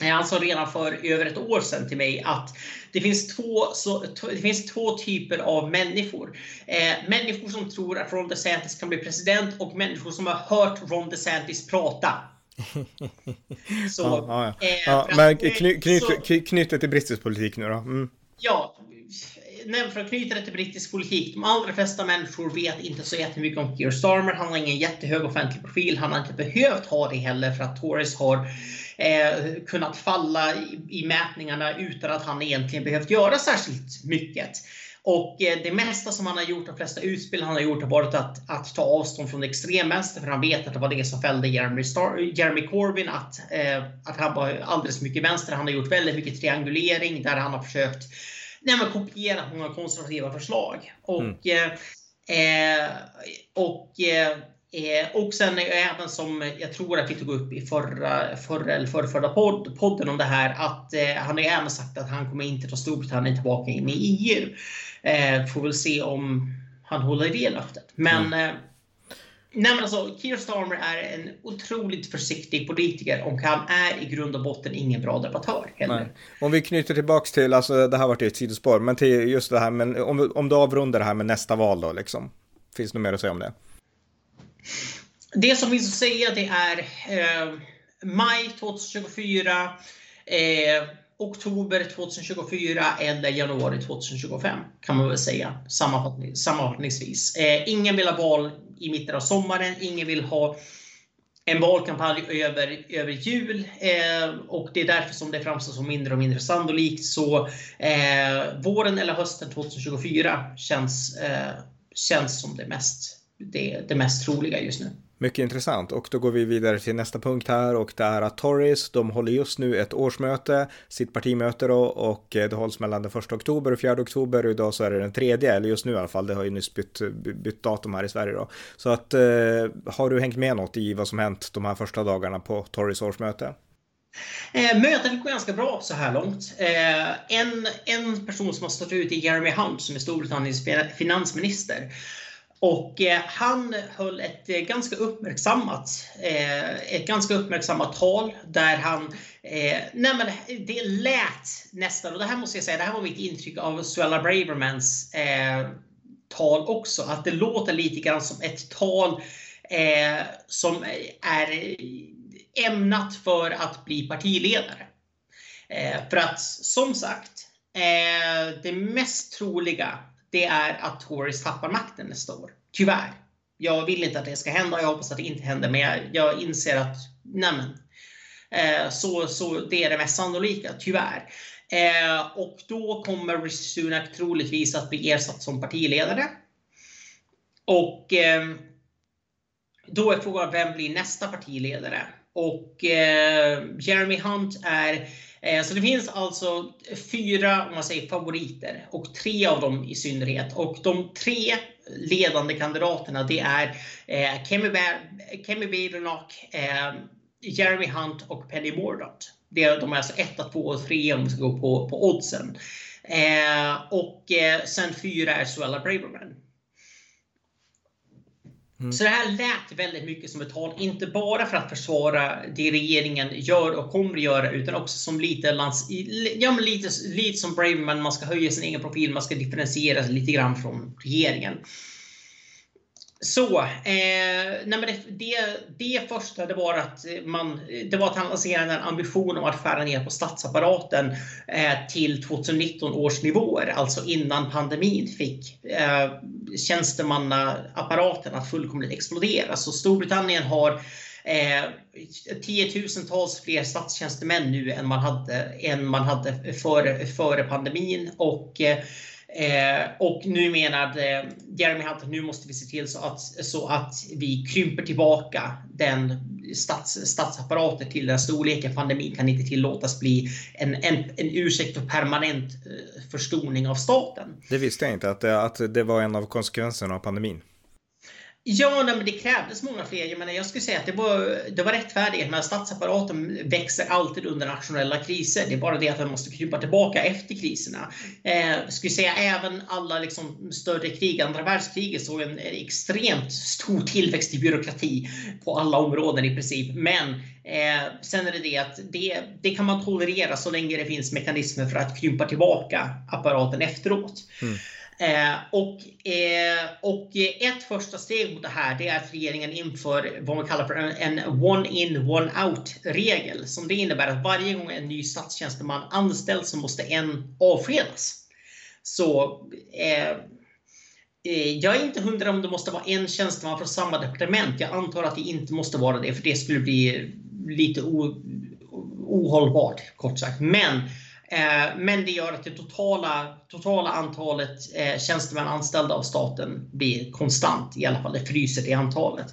han sa redan för över ett år sedan till mig att det finns två, så, det finns två typer av människor. Eh, människor som tror att Ron DeSantis kan bli president och människor som har hört Ron DeSantis prata. [laughs] Så, ja, ja, ja. Eh, men knyt det till brittisk politik nu då. Mm. Ja, för att knyta det till brittisk politik. De allra flesta människor vet inte så jättemycket om Keir Starmer. Han har ingen jättehög offentlig profil. Han har inte behövt ha det heller för att Tories har eh, kunnat falla i, i mätningarna utan att han egentligen behövt göra särskilt mycket. Och eh, det mesta som han har gjort, de flesta utspel han har gjort har varit att, att ta avstånd från extremvänster för han vet att det var det som fällde Jeremy, Star Jeremy Corbyn. Att, eh, att han var alldeles mycket vänster. Han har gjort väldigt mycket triangulering där han har försökt nej, men kopiera många konservativa förslag. Och, mm. eh, och eh, Eh, och sen även som jag tror att vi tog upp i förra, förra eller förra, podd, podden om det här att eh, han har även sagt att han kommer inte ta Storbritannien tillbaka in i EU. Eh, får väl se om han håller i det löftet. Men mm. Nej men alltså, Keir Starmer är en otroligt försiktig politiker och han är i grund och botten ingen bra debattör heller. Nej. Om vi knyter tillbaks till, alltså det här var ett sidospår, men till just det här, men om, om du avrundar det här med nästa val då liksom. Finns det något mer att säga om det? Det som finns att säga det är eh, maj 2024, eh, oktober 2024 eller januari 2025 kan man väl säga sammanfattning, sammanfattningsvis. Eh, ingen vill ha val i mitten av sommaren, ingen vill ha en valkampanj över, över jul eh, och det är därför som det framstår som mindre och mindre sannolikt. Så eh, våren eller hösten 2024 känns, eh, känns som det mest, det, det mest troliga just nu. Mycket intressant och då går vi vidare till nästa punkt här och det är att Tories, de håller just nu ett årsmöte, sitt partimöte då och eh, det hålls mellan den 1 oktober och 4 oktober och idag så är det den tredje, eller just nu i alla fall, det har ju nyss bytt, bytt datum här i Sverige då. Så att eh, har du hängt med något i vad som hänt de här första dagarna på Tories årsmöte? Eh, mötet går ganska bra så här långt. Eh, en, en person som har stått ut är Jeremy Hunt som är Storbritanniens finansminister. Och eh, han höll ett eh, ganska uppmärksammat, eh, ett ganska uppmärksammat tal där han, nej men det lät nästan, och det här måste jag säga, det här var mitt intryck av Suella Bravermans tal också, att det låter lite grann som ett tal som är ämnat för att bli partiledare. för att som sagt, det mest troliga det är att Tories tappar makten nästa år. Tyvärr. Jag vill inte att det ska hända. Jag hoppas att det inte händer. Men jag, jag inser att nämen, eh, så, så det är det mest sannolika, tyvärr. Eh, och då kommer Rishi Sunak troligtvis att bli ersatt som partiledare. Och eh, då är frågan, vem blir nästa partiledare? Och eh, Jeremy Hunt är Eh, så det finns alltså fyra om man säger, favoriter och tre av dem i synnerhet. Och de tre ledande kandidaterna det är eh, Kemi, Kemi Badenoch, Jeremy Hunt och Penny Mordaunt. De är alltså 1, 2 och 3 om vi ska gå på, på oddsen. Eh, och eh, sen fyra är Suella Braverman. Mm. Så det här lät väldigt mycket som ett tal, inte bara för att försvara det regeringen gör och kommer att göra, utan också som lite, lands, ja, men lite, lite som Braverman, man ska höja sin egen profil, man ska differentiera sig lite grann från regeringen. Så, eh, nej men det, det, det, första det var att man, det var att han lanserade en ambition om att skära ner på statsapparaten eh, till 2019 års nivåer, alltså innan pandemin fick eh, tjänstemannaapparaten att fullkomligt explodera. Så Storbritannien har eh, tiotusentals fler statstjänstemän nu än man hade, än man hade före, före pandemin. Och eh, Eh, och nu menade eh, Jeremy Hunt att nu måste vi se till så att, så att vi krymper tillbaka den stats, statsapparaten till den storleken. Pandemin kan inte tillåtas bli en, en, en ursäkt för permanent eh, förstoring av staten. Det visste jag inte, att det, att det var en av konsekvenserna av pandemin. Ja, nej, men det krävdes många fler. Jag, menar, jag skulle säga att det var, det var rättfärdigt. Men statsapparaten växer alltid under nationella kriser. Det är bara det att den måste krypa tillbaka efter kriserna. Eh, skulle säga även alla liksom, större krig, andra världskriget, såg en extremt stor tillväxt i byråkrati på alla områden i princip. Men eh, sen är det det att det, det kan man tolerera så länge det finns mekanismer för att krympa tillbaka apparaten efteråt. Mm. Eh, och, eh, och ett första steg mot det här det är att regeringen inför vad man kallar för en, en one in, one out regel. Som det innebär att varje gång en ny statstjänsteman anställs så måste en avskedas. Så eh, eh jag är inte hundra om det måste vara en tjänsteman från samma departement. Jag antar att det inte måste vara det, för det skulle bli lite ohållbart, kort sagt. Men Eh, Eh, men det gör att det totala, totala antalet eh, tjänstemän anställda av staten blir konstant. I alla fall det fryser i antalet.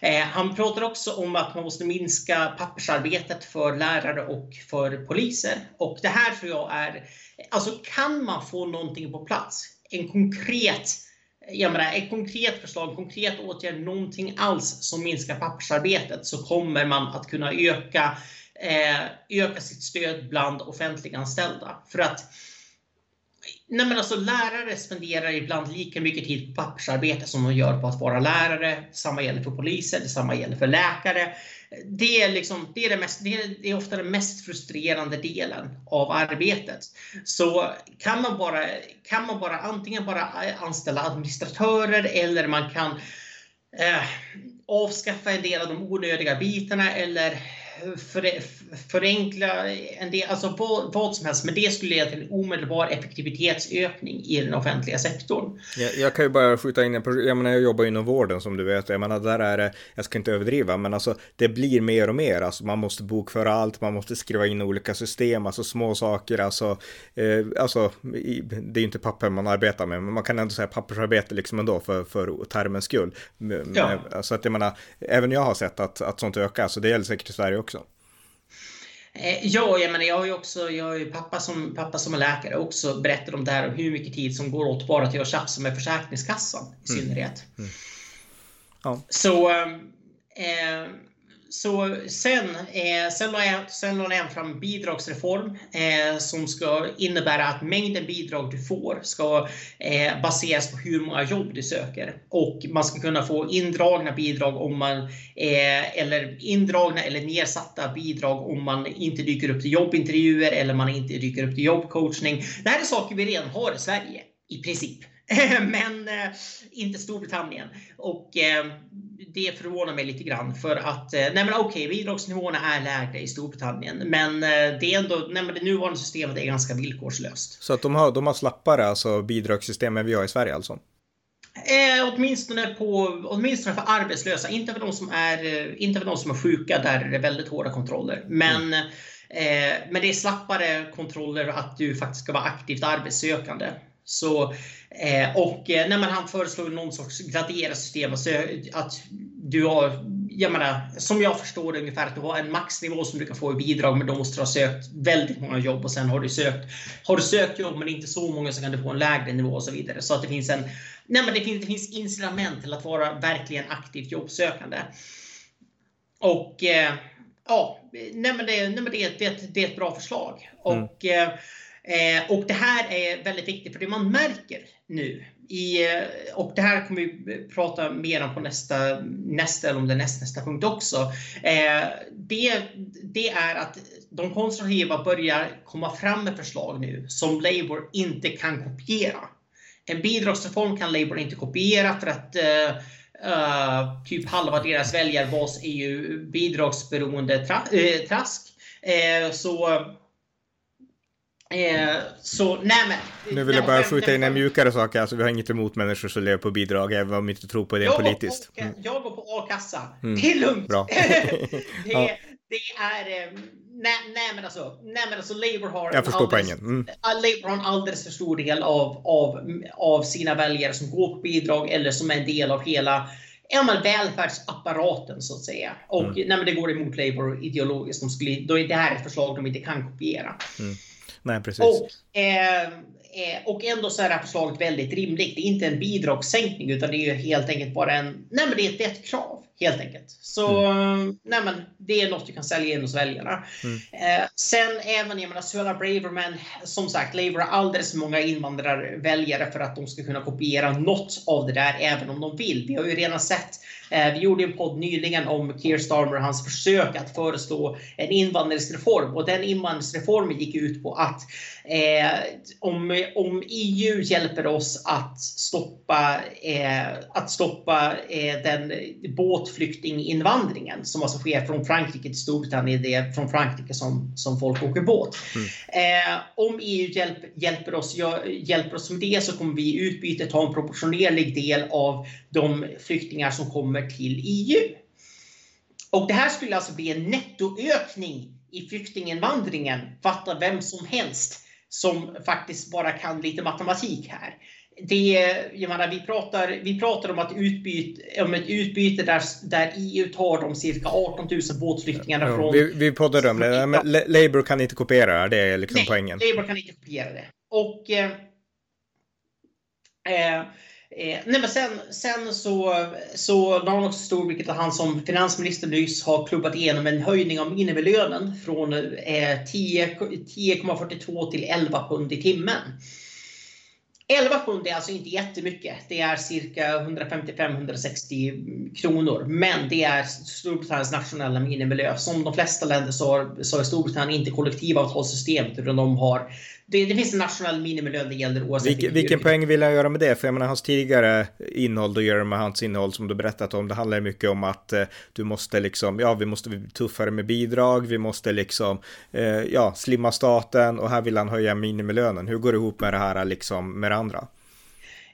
Eh, han pratar också om att man måste minska pappersarbetet för lärare och för poliser. Och det här tror jag är, alltså kan man få någonting på plats, en konkret jag menar, ett konkret förslag, en konkret åtgärd, någonting alls som minskar pappersarbetet så kommer man att kunna öka Eh, öka sitt stöd bland offentliganställda. För att Nej men alltså lärare spenderar ibland lika mycket tid på pappersarbete som de gör på att vara lärare. Samma gäller för poliser, detsamma gäller för läkare. Det är, liksom, det, är det, mest, det, är, det är ofta den mest frustrerande delen av arbetet. Så kan man bara, kan man bara antingen bara anställa administratörer eller man kan eh, avskaffa en del av de onödiga bitarna eller för, förenkla en del, alltså vad, vad, som helst, men det skulle leda till en omedelbar effektivitetsökning i den offentliga sektorn. Jag, jag kan ju bara skjuta in jag menar jag jobbar inom vården som du vet, jag menar där är det, jag ska inte överdriva, men alltså det blir mer och mer, alltså man måste bokföra allt, man måste skriva in olika system, alltså små saker, alltså, eh, alltså det är ju inte papper man arbetar med, men man kan ändå säga pappersarbete liksom ändå för, för termens skull. Ja. Så att jag menar, även jag har sett att, att sånt ökar, så det gäller säkert i Sverige också. Eh, ja, jag, menar, jag har ju också jag har ju pappa, som, pappa som är läkare också berättat om det här och hur mycket tid som går åt bara till att tjafsa med Försäkringskassan i mm. synnerhet. Mm. Ja. Så eh, så sen, eh, sen, la jag, sen la jag fram bidragsreform eh, som ska innebära att mängden bidrag du får ska eh, baseras på hur många jobb du söker. Och man ska kunna få indragna bidrag om man, eh, eller indragna eller nedsatta bidrag om man inte dyker upp till jobbintervjuer eller man inte dyker upp till jobbcoachning. Det här är saker vi redan har i Sverige, i princip. [laughs] men eh, inte Storbritannien. Och eh, det förvånar mig lite grann för att, eh, nej men okej, okay, bidragsnivåerna är lägre i Storbritannien, men eh, det är ändå, nej men det nuvarande systemet är ganska villkorslöst. Så att de har, de har slappare alltså bidragssystem än vi har i Sverige alltså? Eh, åtminstone, på, åtminstone för arbetslösa, inte för de som är, eh, inte för de som är sjuka, där är det väldigt hårda kontroller. Men mm. Eh, men det är slappare kontroller att du faktiskt ska vara aktivt arbetssökande. Så, eh, och eh, när man han föreslår någon sorts graderat system, alltså att du har jag menar, som jag förstår det ungefär att du har en maxnivå som du kan få i bidrag men då måste du ha sökt väldigt många jobb och sen har du sökt Har du sökt jobb men inte så många så kan du få en lägre nivå och så vidare. Så att det finns en Nej men det finns, det finns incitament till att vara verkligen aktivt jobbsökande. Och eh, ja, nej men det, nej men det, det, det är ett bra förslag. Mm. Och, eh, och det här är väldigt viktigt för det man märker nu i, eh, och det här kommer vi prata mer om på nästa, nästa eller om det näst, nästa punkt också. Eh, det, det är att de konservativa börjar komma fram med förslag nu som Labour inte kan kopiera. En bidragsreform kan Labour inte kopiera för att eh, uh, typ halva deras väljarbas är ju bidragsberoende tra äh, trask. så Eh, så nej men. Nu vill jag bara skjuta in en mjukare sak. Alltså, vi har inget emot människor som lever på bidrag, även om vi inte tror på det jag politiskt. På, mm. Jag går på a-kassa. Mm. Det är lugnt. Bra. [laughs] det, ja. det, är... Eh, nej, nej, men alltså, nej men alltså Labour har... Jag förstår alldeles, poängen. Mm. Labour har en alldeles för stor del av, av, av sina väljare som går på bidrag eller som är en del av hela ja, men välfärdsapparaten så att säga. Och mm. nej, men det går emot Labour ideologiskt. De skulle, då är det här ett förslag de inte kan kopiera. Mm. Nej, precis. Och, eh, eh, och ändå så är det här förslaget väldigt rimligt. Det är inte en bidragssänkning utan det är helt enkelt bara en, nej men det är ett, krav. Helt enkelt. Så mm. nej men det är något du kan sälja in hos väljarna. Mm. Eh, sen även, jag menar Suella Braverman, som sagt, Labour har alldeles för många invandrarväljare för att de ska kunna kopiera något av det där även om de vill. Vi har ju redan sett Eh, vi gjorde en podd nyligen om Keir Starmer och hans försök att föreslå en invandringsreform och den invandringsreformen gick ut på att eh, om, om EU hjälper oss att stoppa, eh, att stoppa eh, den båtflyktinginvandringen som alltså sker från Frankrike till Storbritannien, det är från Frankrike som, som folk åker båt. Mm. Eh, om EU hjälp, hjälper, oss, hjälper oss med det så kommer vi i utbyte ta en proportionerlig del av de flyktingar som kommer till EU. Och det här skulle alltså bli en nettoökning i flyktinginvandringen. Fatta vem som helst som faktiskt bara kan lite matematik här. Det, jag menar, vi, pratar, vi pratar om, att utbyte, om ett utbyte där, där EU tar de cirka 18 000 båtflyktingarna ja, från... Vi, vi poddade om det, men Labour kan inte kopiera det, är liksom Nej, poängen. Labour kan inte kopiera det. Och... Eh, eh, Eh, nej men sen, sen så, så la han också stor vilket han som finansminister nyss har klubbat igenom en höjning av minimilönen från eh, 10,42 till 11 pund i timmen. 11 pund är alltså inte jättemycket. Det är cirka 155-160 kronor. Men det är Storbritanniens nationella minimilön. Som de flesta länder så har, så har Storbritannien inte kollektivavtalssystemet utan de har det, det, finns en nationell minimilön det gäller oavsett Vilke, Vilken poäng vill jag göra med det? För jag menar hans tidigare innehåll, då gör det med hans innehåll som du berättat om, det handlar mycket om att eh, du måste liksom, ja vi måste bli tuffare med bidrag, vi måste liksom, eh, ja slimma staten och här vill han höja minimilönen. Hur går det ihop med det här liksom med det andra?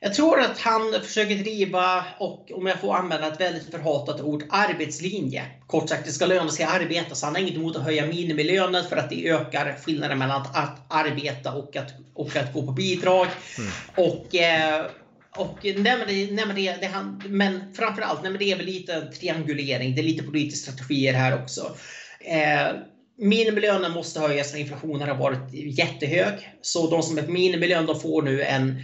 Jag tror att han försöker driva, och om jag får använda ett väldigt förhatat ord, arbetslinje. Kort sagt, det ska löna sig att arbeta. Så han har inget emot att höja minimilönen för att det ökar skillnaden mellan att, att arbeta och att, och att gå på bidrag. Mm. Och eh, och nej men, det, nej men, det, det, men framförallt, nej men det är väl lite triangulering. Det är lite politiska strategier här också. Eh, Minimilönen måste höjas för inflationen har varit jättehög. Så de som är på minimilön de får nu en,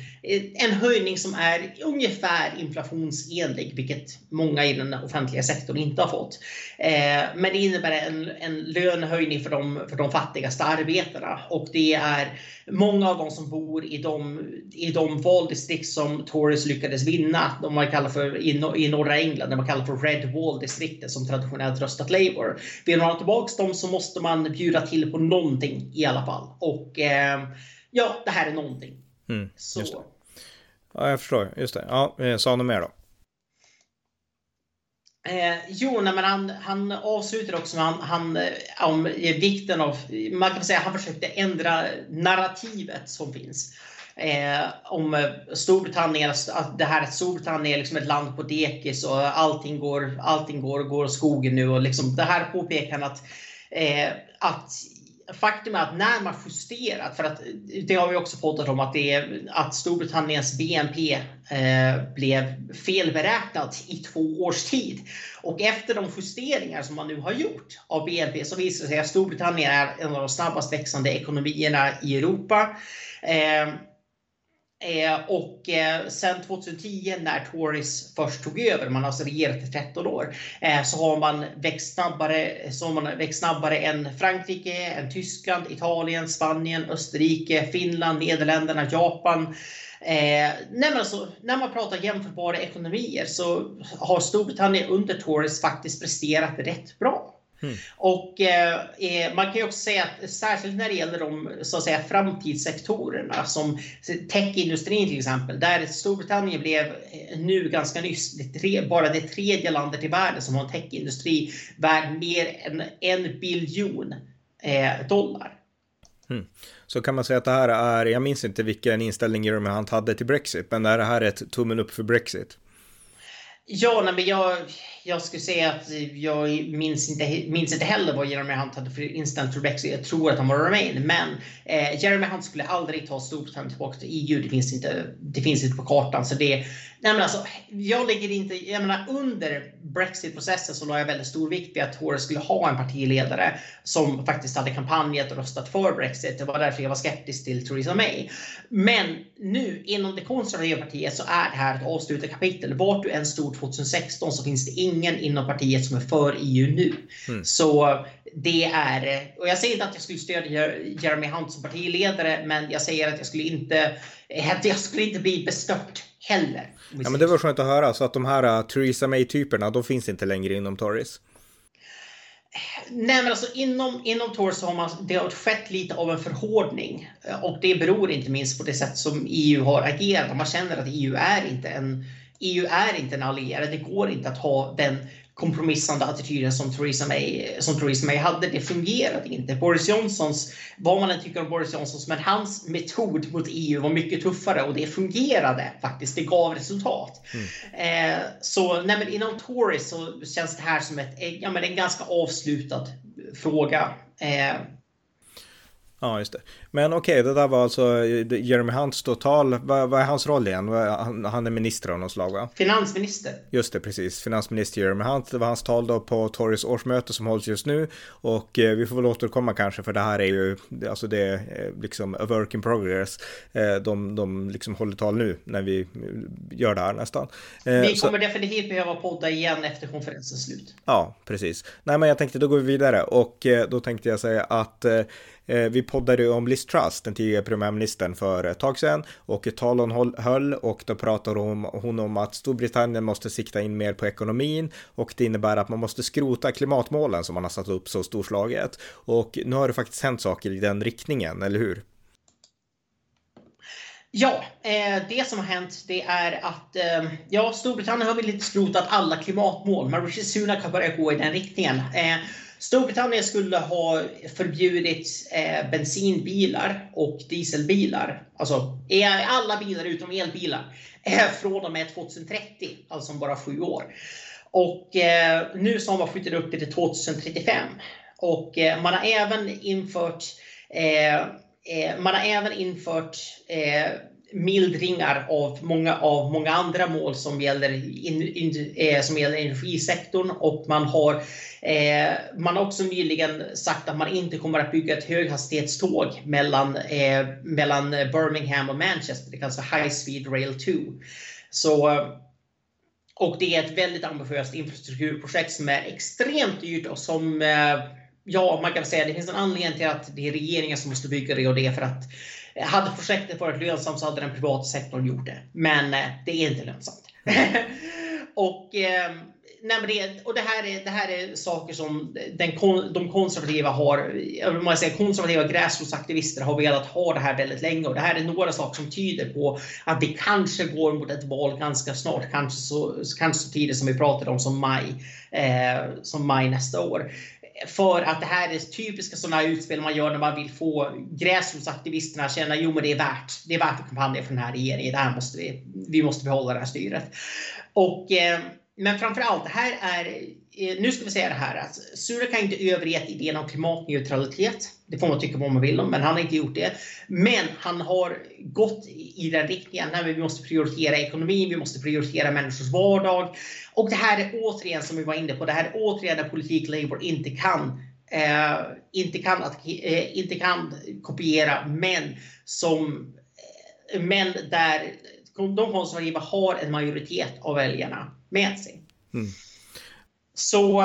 en höjning som är ungefär inflationsenlig, vilket många i den offentliga sektorn inte har fått. Eh, men det innebär en, en lönehöjning för de, för de fattigaste arbetarna och det är många av de som bor i de, i de valdistrikt som Tories lyckades vinna, de man kallar för i, i norra England, det man kallar för Red Wall-distriktet som traditionellt röstat Labour. Vill man ha tillbaka dem så måste man bjuda till på någonting i alla fall. Och eh, ja, det här är någonting. Mm, så. Ja, jag förstår. Just det. Ja, eh, sa något mer då? Eh, jo, nej, men han, han avslutar också med han, han, eh, om vikten av, man kan säga han försökte ändra narrativet som finns. Eh, om eh, Storbritannien, alltså, att det här att Storbritannien är liksom ett land på dekis och allting går, allting går, går åt skogen nu. Och liksom, det här påpekar han att, eh, att faktum är att när man justerat, för att det har vi också pratat om att, det är, att Storbritanniens BNP eh, blev felberäknat i två års tid. Och efter de justeringar som man nu har gjort av BNP så visar det sig att Storbritannien är en av de snabbast växande ekonomierna i Europa. Eh, Eh, och eh, sen 2010 när Tories först tog över, man har alltså regerat i 13 år, eh, så har man växt snabbare, så har man växt snabbare än Frankrike, än Tyskland, Italien, Spanien, Österrike, Finland, Nederländerna, Japan. Eh, nej alltså, när man pratar jämförbara ekonomier så har Storbritannien under Tories faktiskt presterat rätt bra. Mm. Och eh, eh, man kan ju också säga att särskilt när det gäller de så att säga, framtidssektorerna som techindustrin till exempel, där Storbritannien blev eh, nu ganska nyss det tre, bara det tredje landet i världen som har en techindustri värd mer än en biljon eh, dollar. Mm. Så kan man säga att det här är, jag minns inte vilken inställning Jeremy Hunt hade till Brexit, men det här är ett tummen upp för Brexit. Ja, nej, men jag, jag skulle säga att jag minns inte, minns inte heller vad Jeremy Hunt hade för inställning till Brexit. Jag tror att han var Remain. Men eh, Jeremy Hunt skulle aldrig ta Storbritannien tillbaka till EU. Det finns inte, det finns inte på kartan. Så det, nej, men alltså, jag lägger inte, jag menar, under Brexit-processen så la jag väldigt stor vikt vid att Tories skulle ha en partiledare som faktiskt hade kampanjat och röstat för Brexit. Det var därför jag var skeptisk till Theresa May. Men nu inom det konservativa partiet så är det här ett avslutat kapitel. Vart du än stod 2016 så finns det ingen inom partiet som är för EU nu. Mm. Så det är, och jag säger inte att jag skulle stödja Jeremy Hunt som partiledare, men jag säger att jag skulle inte, [laughs] jag skulle inte bli bestört heller. Ja, men det var skönt att höra, så att de här uh, Theresa May-typerna, de finns inte längre inom Tories. Nej men alltså inom, inom Tories har man, det har skett lite av en förhårdning. Och det beror inte minst på det sätt som EU har agerat. Man känner att EU är inte en EU är inte en allierad. Det går inte att ha den kompromissande attityden som Theresa May, som Theresa May hade. Det fungerade inte. Boris Johnsons, vad man än tycker om Boris Johnsons, men hans metod mot EU var mycket tuffare och det fungerade faktiskt. Det gav resultat. Mm. Eh, så nej, men inom Tories så känns det här som ett, ja, men en ganska avslutad fråga. Eh, Ja, just det. Men okej, okay, det där var alltså Jeremy Hunts total, vad, vad är hans roll igen? Han är minister av något slag va? Finansminister. Just det, precis. Finansminister Jeremy Hunt, det var hans tal då på Tories årsmöte som hålls just nu. Och eh, vi får väl återkomma kanske för det här är ju, alltså det är liksom a work in progress. Eh, de, de liksom håller tal nu när vi gör det här nästan. Eh, vi kommer så... definitivt behöva podda igen efter konferensens slut. Ja, precis. Nej, men jag tänkte då går vi vidare och eh, då tänkte jag säga att eh, Eh, vi poddade om Liz Truss, den tidigare premiärministern, för ett tag sedan och ett tal hon höll och då pratade hon om att Storbritannien måste sikta in mer på ekonomin och det innebär att man måste skrota klimatmålen som man har satt upp så storslaget. Och nu har det faktiskt hänt saker i den riktningen, eller hur? Ja, eh, det som har hänt det är att eh, ja, Storbritannien har väl inte skrotat alla klimatmål, men Rishi Sunak har börjat gå i den riktningen. Eh, Storbritannien skulle ha förbjudit eh, bensinbilar och dieselbilar. Alltså e, alla bilar utom elbilar. Eh, från och med 2030, alltså om bara sju år. Och eh, nu så har man skjutit upp det till 2035. Och eh, man har även infört eh, eh, man har även infört eh, mildringar av många, av många andra mål som gäller, in, in, eh, som gäller energisektorn och man har, eh, man har också nyligen sagt att man inte kommer att bygga ett höghastighetståg mellan, eh, mellan Birmingham och Manchester. Det kallas för High Speed Rail 2. Så, och det är ett väldigt ambitiöst infrastrukturprojekt som är extremt dyrt och som eh, Ja, man kan säga att det finns en anledning till att det är regeringen som måste bygga det och det är för att Eh, hade projektet varit lönsamt så hade den privata sektorn gjort det. Men eh, det är inte lönsamt. [laughs] och, ehm, nej det, och det, här är, det här är saker som den, de konservativa har, man säger, konservativa gräsrotsaktivister har velat ha det här väldigt länge. Och det här är några saker som tyder på att det kanske går mot ett val ganska snart. Kanske så, kanske så tidigt som vi pratade om som maj, eh, som maj nästa år. För att det här är typiska sådana utspel man gör när man vill få gräsrotsaktivisterna att känna jo det är värt, det är värt att kampanja för den här regeringen. Det här måste vi, vi måste behålla det här styret. Och, eh, men framför allt, det här är, eh, nu ska vi säga det här, att Surak har inte övergett idén om klimatneutralitet. Det får man tycka vad man vill om, men han har inte gjort det. Men han har gått i den riktningen, när vi måste prioritera ekonomin, vi måste prioritera människors vardag. Och det här är återigen, som vi var inne på, det här är återigen där politik Labour inte kan eh, inte, kan att, eh, inte kan kopiera, men som eh, men där de konservativa har en majoritet av väljarna med sig. Mm. Så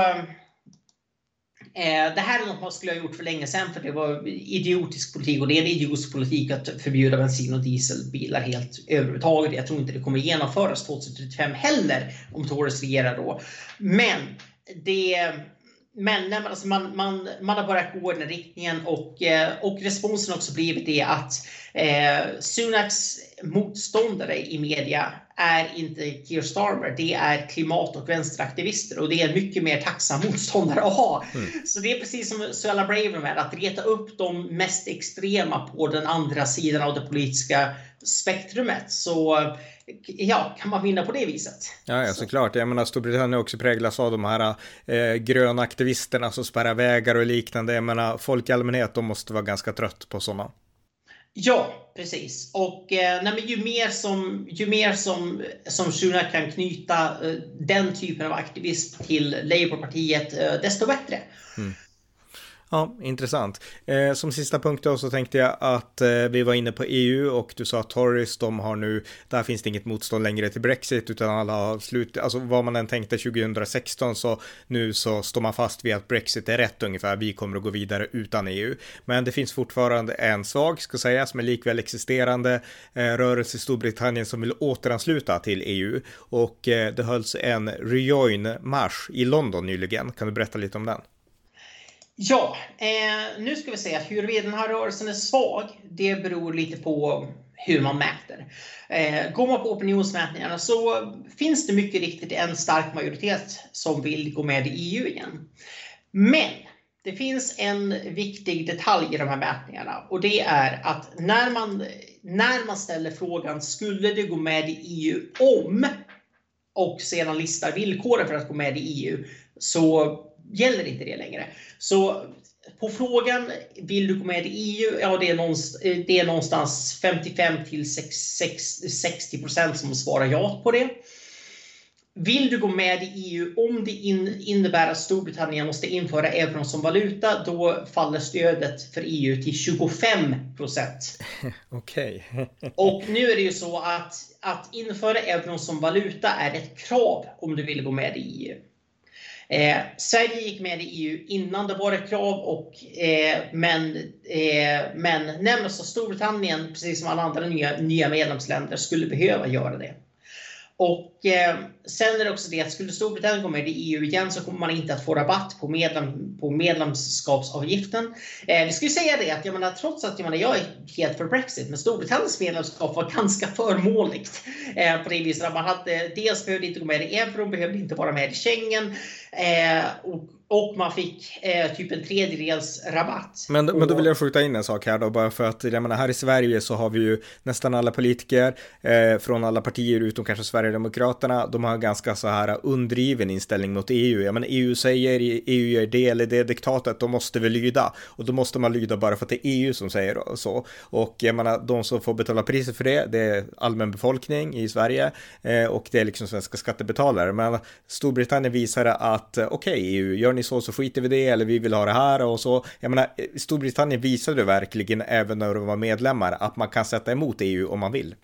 eh, det här är något man skulle ha gjort för länge sedan för det var idiotisk politik och det är en idiotisk politik att förbjuda bensin och dieselbilar helt överhuvudtaget. Jag tror inte det kommer genomföras 2035 heller om Tories regerar då. Men det men alltså man, man, man har börjat gå i den riktningen och, eh, och responsen också blivit det att eh, Sunaks motståndare i media är inte Keir Starmer, det är klimat och vänsteraktivister och det är mycket mer tacksam motståndare att ha. Mm. Så det är precis som Suella Braverman att reta upp de mest extrema på den andra sidan av det politiska spektrumet. Så ja, kan man vinna på det viset. Ja, ja såklart. Jag menar, Storbritannien också präglas av de här eh, gröna aktivisterna som spärrar vägar och liknande. Jag menar, folk i allmänhet, de måste vara ganska trött på sådana. Ja, precis. Och eh, nej, men ju mer som, ju mer som, som Sunak kan knyta eh, den typen av aktivism till Labourpartiet, eh, desto bättre. Mm. Ja, intressant. Eh, som sista punkt då så tänkte jag att eh, vi var inne på EU och du sa att Tories, de har nu, där finns det inget motstånd längre till Brexit utan alla har slut, alltså vad man än tänkte 2016 så nu så står man fast vid att Brexit är rätt ungefär, vi kommer att gå vidare utan EU. Men det finns fortfarande en svag, ska sägas, men likväl existerande eh, rörelse i Storbritannien som vill återansluta till EU och eh, det hölls en rejoin-marsch i London nyligen. Kan du berätta lite om den? Ja, eh, nu ska vi se att huruvida den här rörelsen är svag, det beror lite på hur man mäter. Eh, går man på opinionsmätningarna så finns det mycket riktigt en stark majoritet som vill gå med i EU igen. Men det finns en viktig detalj i de här mätningarna och det är att när man, när man ställer frågan skulle det gå med i EU om och sedan listar villkoren för att gå med i EU så gäller inte det längre. Så på frågan, vill du gå med i EU? Ja, det är någonstans, det är någonstans 55 till 60 procent som svarar ja på det. Vill du gå med i EU om det in, innebär att Storbritannien måste införa euron som valuta, då faller stödet för EU till 25 procent. [laughs] Okej. Okay. [laughs] Och nu är det ju så att, att införa euron som valuta är ett krav om du vill gå med i EU. Eh, Sverige gick med i EU innan det var ett krav, och, eh, men, eh, men nämligen så Storbritannien, precis som alla andra nya, nya medlemsländer, skulle behöva göra det. Och eh, sen är det också det att skulle Storbritannien gå med i EU igen så kommer man inte att få rabatt på, medlem, på medlemskapsavgiften. Eh, vi ska ju säga det att jag menar, trots att jag, menar, jag är helt för Brexit, men Storbritanniens medlemskap var ganska förmånligt. Eh, på det viset att man hade, eh, dels behövde inte gå med i euron, behövde inte vara med i Schengen. Eh, och och man fick eh, typ en tredjedels rabatt. Men, men då vill jag skjuta in en sak här då, bara för att jag menar, här i Sverige så har vi ju nästan alla politiker eh, från alla partier utom kanske Sverigedemokraterna. De har ganska så här undriven inställning mot EU. Jag menar, EU säger, EU gör det eller det diktatet, då måste vi lyda. Och då måste man lyda bara för att det är EU som säger så. Och jag menar, de som får betala priset för det, det är allmän befolkning i Sverige eh, och det är liksom svenska skattebetalare. Men Storbritannien visar att okej, okay, EU, gör ni ni så så skiter vi det eller vi vill ha det här och så. Jag menar, eh, Storbritannien visade verkligen även när de var medlemmar att man kan sätta emot EU om man vill.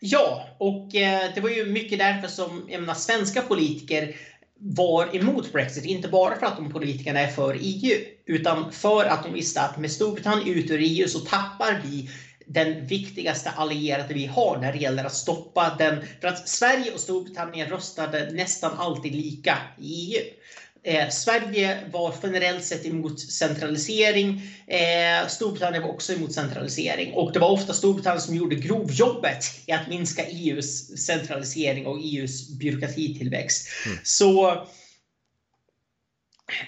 Ja, och eh, det var ju mycket därför som jag menar, svenska politiker var emot Brexit. Inte bara för att de politikerna är för EU, utan för att de visste att med Storbritannien ut ur EU så tappar vi den viktigaste allierade vi har när det gäller att stoppa den. För att Sverige och Storbritannien röstade nästan alltid lika i EU. Eh, Sverige var generellt sett emot centralisering. Eh, Storbritannien var också emot centralisering. Och det var ofta Storbritannien som gjorde grovjobbet i att minska EUs centralisering och EUs byråkratitillväxt. Mm. Så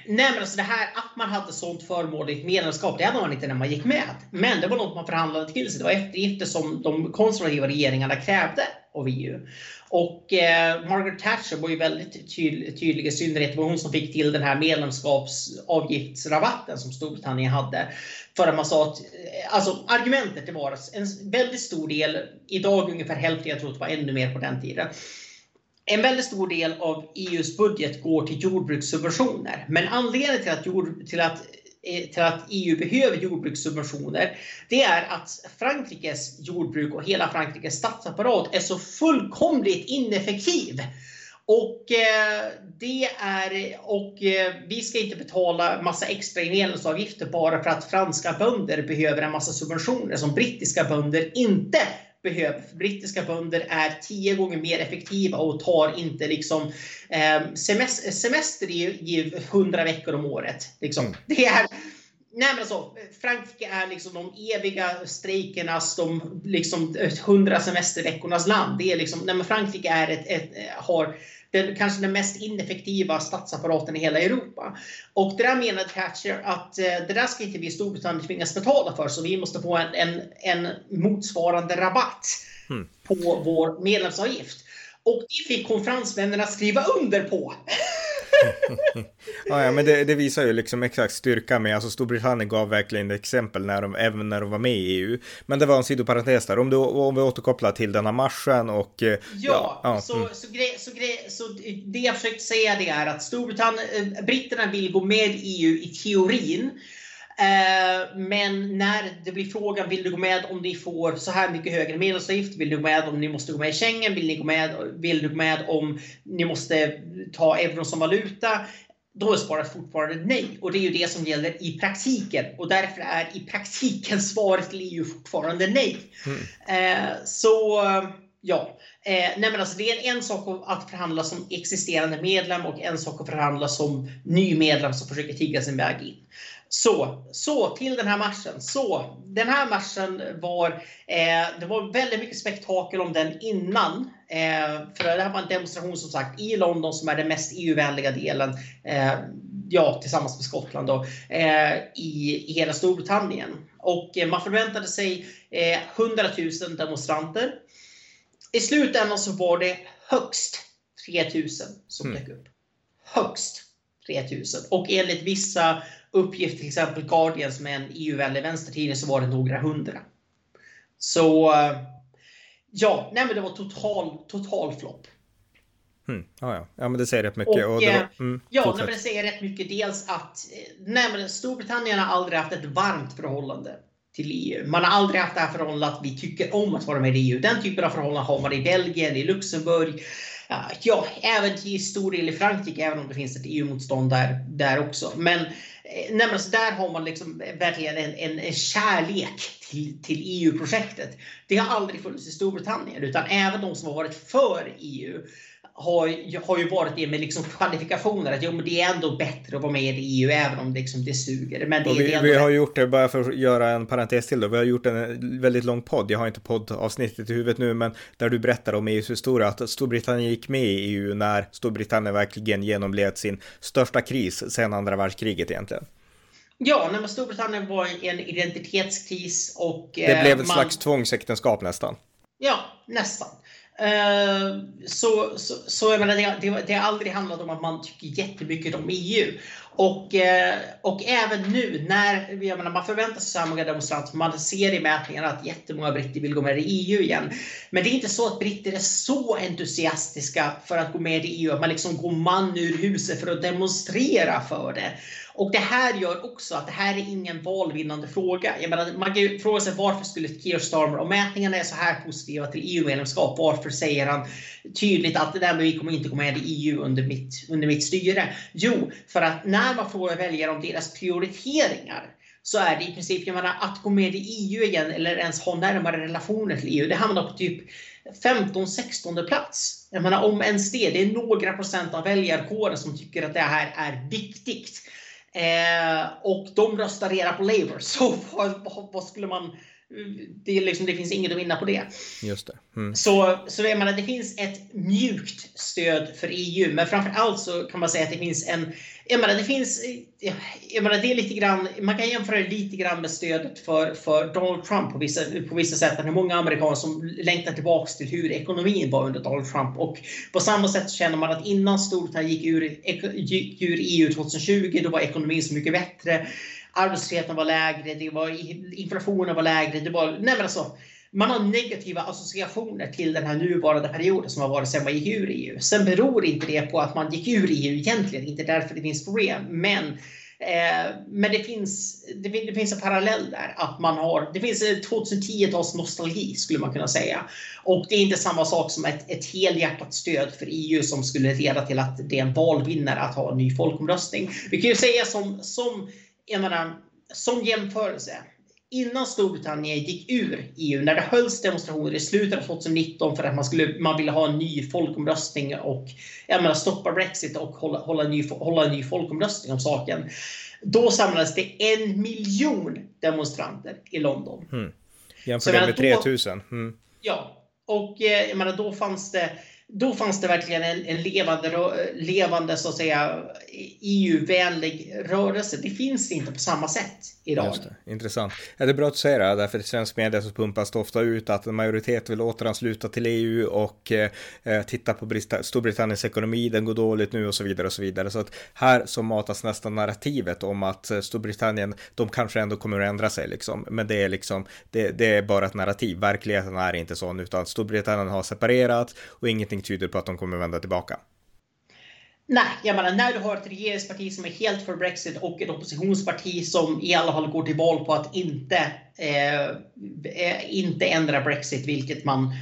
Nej men alltså det här att man hade sånt förmånligt medlemskap, det hade man inte när man gick med. Men det var något man förhandlade till sig. Det var eftergifter som de konservativa regeringarna krävde av EU. Och eh, Margaret Thatcher var ju väldigt tydlig, tydlig i synnerhet. Det var hon som fick till den här medlemskapsavgiftsrabatten som Storbritannien hade. För att man sa att, alltså argumentet det var att en väldigt stor del, idag ungefär hälften, jag tror det var ännu mer på den tiden. En väldigt stor del av EUs budget går till jordbrukssubventioner. Men anledningen till att, jord, till att Eh, till att EU behöver jordbrukssubventioner, det är att Frankrikes jordbruk och hela Frankrikes statsapparat är så fullkomligt ineffektiv. Och, eh, det är, och eh, vi ska inte betala massa extra medlemsavgifter bara för att franska bönder behöver en massa subventioner som brittiska bönder inte behöver. Brittiska bönder är tio gånger mer effektiva och tar inte liksom eh, semester, semester i, hundra veckor om året. Liksom. Mm. Det är, Nej men alltså, Frankrike är liksom de eviga strejkernas, de liksom hundra semesterveckornas land. Det är liksom, nej Frankrike är ett, ett, har den, kanske den mest ineffektiva statsapparaten i hela Europa. Och det där menade Thatcher att eh, det där ska inte vi i Storbritannien tvingas betala för, så vi måste få en, en, en motsvarande rabatt mm. på vår medlemsavgift. Och det fick konferensvännerna skriva under på. [laughs] ja, ja, men det, det, visar ju liksom exakt styrka med, alltså Storbritannien gav verkligen exempel när de, även när de var med i EU. Men det var en sidoparentes där, om, du, om vi återkopplar till denna marschen och... Eh, ja, ja så, mm. så, grej, så, grej, så det jag försökt säga det är att Storbritannien, eh, britterna vill gå med i EU i teorin. Eh, men när det blir frågan, vill du gå med om ni får så här mycket högre medlemsavgift? Vill du gå med om ni måste gå med i Schengen? Vill, ni gå med, vill du gå med om ni måste ta euron som valuta? Då är svaret fortfarande nej. Och det är ju det som gäller i praktiken. Och därför är i praktiken svaret till EU fortfarande nej. Mm. Eh, så ja, eh, nej men alltså det är en sak att förhandla som existerande medlem och en sak att förhandla som ny medlem som försöker tigga sin väg in. Så, så till den här matchen. Så, den här matchen var, eh, det var väldigt mycket spektakel om den innan. Eh, för det här var en demonstration som sagt i London som är den mest EU-vänliga delen. Eh, ja, tillsammans med Skottland då, eh, i, i hela Storbritannien. Och eh, man förväntade sig 100 eh, 000 demonstranter. I slutändan så var det högst 3000 som mm. dök upp. Högst 3000. Och enligt vissa uppgift, till exempel Guardian som är en EU-vänlig vänstertidning, så var det några hundra. Så eh, ja, nej men det var total, total flopp. Mm, ja, ja. ja, men det säger rätt mycket. Och, och var, eh, mm, ja, nej, men det säger rätt mycket. Dels att eh, nej, men Storbritannien har aldrig haft ett varmt förhållande till EU. Man har aldrig haft det här förhållandet att vi tycker om att vara med i EU. Den typen av förhållanden har man i Belgien, i Luxemburg, ja, även till stor del i Frankrike, även om det finns ett EU-motstånd där, där också. Men, eh, nej, alltså, där har man liksom eh, verkligen en, en, en kärlek till, till EU-projektet. Det har aldrig funnits i Storbritannien, utan även de som har varit för EU har, har ju varit det med liksom kvalifikationer. Att jo, men det är ändå bättre att vara med i EU även om det, liksom, det suger. Men det, vi, det vi har gjort det, bara för att göra en parentes till då. Vi har gjort en väldigt lång podd. Jag har inte poddavsnittet i huvudet nu, men där du berättar om EUs historia. Att Storbritannien gick med i EU när Storbritannien verkligen genomled sin största kris sedan andra världskriget egentligen. Ja, när Storbritannien var en identitetskris och... Det blev ett man... slags tvångsäktenskap nästan. Ja, nästan. Eh, så, så, så jag menar, det, det, har aldrig handlat om att man tycker jättemycket om EU. Och, eh, och även nu när jag menar, man förväntar sig så här många demonstranter, man ser i mätningarna att jättemånga britter vill gå med i EU igen. Men det är inte så att britter är så entusiastiska för att gå med i EU att man liksom går man ur huset för att demonstrera för det. Och det här gör också att det här är ingen valvinnande fråga. Jag menar, man kan fråga sig varför skulle Keir Starmer, om mätningarna är så här positiva till EU-medlemskap, varför säger han tydligt att det där med vi kommer inte gå med i EU under mitt, under mitt styre? Jo, för att när man frågar väljare om deras prioriteringar så är det i princip, jag menar, att gå med i EU igen eller ens ha närmare relationer till EU, det hamnar på typ 15-16 plats. Jag menar om ens det, det är några procent av väljarkåren som tycker att det här är viktigt. Eh, och de röstar reda på Labour. [laughs] Så vad, vad, skulle man det, liksom, det finns inget att vinna på det. Just det. Mm. Så, så jag menar, det finns ett mjukt stöd för EU, men framför allt så kan man säga att det finns en... Jag menar, det finns... Jag menar, det är lite grann, man kan jämföra det lite grann med stödet för, för Donald Trump på vissa, på vissa sätt. Det är många amerikaner som längtar tillbaks till hur ekonomin var under Donald Trump. Och på samma sätt känner man att innan Storbritannien gick ur, gick ur EU 2020, då var ekonomin så mycket bättre arbetslösheten var lägre, det var, inflationen var lägre. Det var, nej men alltså, man har negativa associationer till den här nuvarande perioden som har varit sedan man gick ur EU. Sen beror inte det på att man gick ur EU egentligen, inte därför det finns problem. Men, eh, men det, finns, det, det, finns en parallell där. Att man har, det finns 2010-tals nostalgi skulle man kunna säga. Och det är inte samma sak som ett, ett helhjärtat stöd för EU som skulle leda till att det är en valvinnare att ha en ny folkomröstning. Vi kan ju säga som, som jag menar, som jämförelse. Innan Storbritannien gick ur EU, när det hölls demonstrationer i slutet av 2019 för att man, skulle, man ville ha en ny folkomröstning och jag menar, stoppa Brexit och hålla, hålla, en ny, hålla en ny folkomröstning om saken. Då samlades det en miljon demonstranter i London. Mm. Jämför det med 3000. Mm. Ja, och eh, jag menar, då fanns det då fanns det verkligen en, en levande, levande så att säga EU-vänlig rörelse. Det finns inte på samma sätt idag. Just det. Intressant. Ja, det är bra att du säger det, därför i svensk media så pumpas det ofta ut att en majoritet vill återansluta till EU och eh, titta på Brista Storbritanniens ekonomi, den går dåligt nu och så vidare och så vidare. Så att här så matas nästan narrativet om att eh, Storbritannien, de kanske ändå kommer att ändra sig liksom. Men det är liksom, det, det är bara ett narrativ. Verkligheten är inte sån, utan Storbritannien har separerat och ingenting tyder på att de kommer vända tillbaka. Nej, jag menar när du har ett regeringsparti som är helt för Brexit och ett oppositionsparti som i alla fall går till val på att inte, eh, eh inte ändra Brexit, vilket man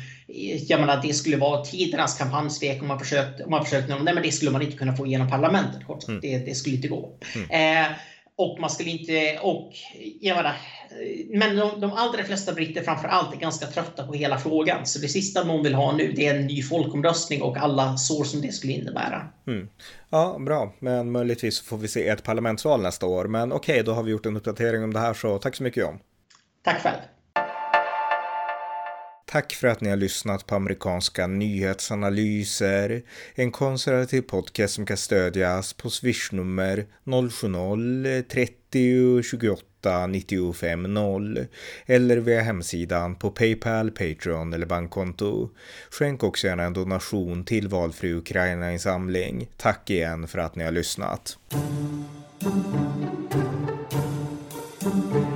jag menar, det skulle vara tidernas kampanjsvek om man försökte, om man försökte, nej men det skulle man inte kunna få igenom parlamentet. Kort mm. det, det skulle inte gå. Mm. Eh, och man skulle inte, och jag menar, men de, de allra flesta britter framför allt är ganska trötta på hela frågan. Så det sista de vill ha nu det är en ny folkomröstning och alla sår som det skulle innebära. Mm. Ja, bra. Men möjligtvis får vi se ett parlamentsval nästa år. Men okej, okay, då har vi gjort en uppdatering om det här så tack så mycket John. Tack själv. Tack för att ni har lyssnat på amerikanska nyhetsanalyser. En konservativ podcast som kan stödjas på swishnummer 070-30 28 95 0 eller via hemsidan på Paypal, Patreon eller bankkonto. Skänk också gärna en donation till valfri Ukraina-insamling. Tack igen för att ni har lyssnat. thank you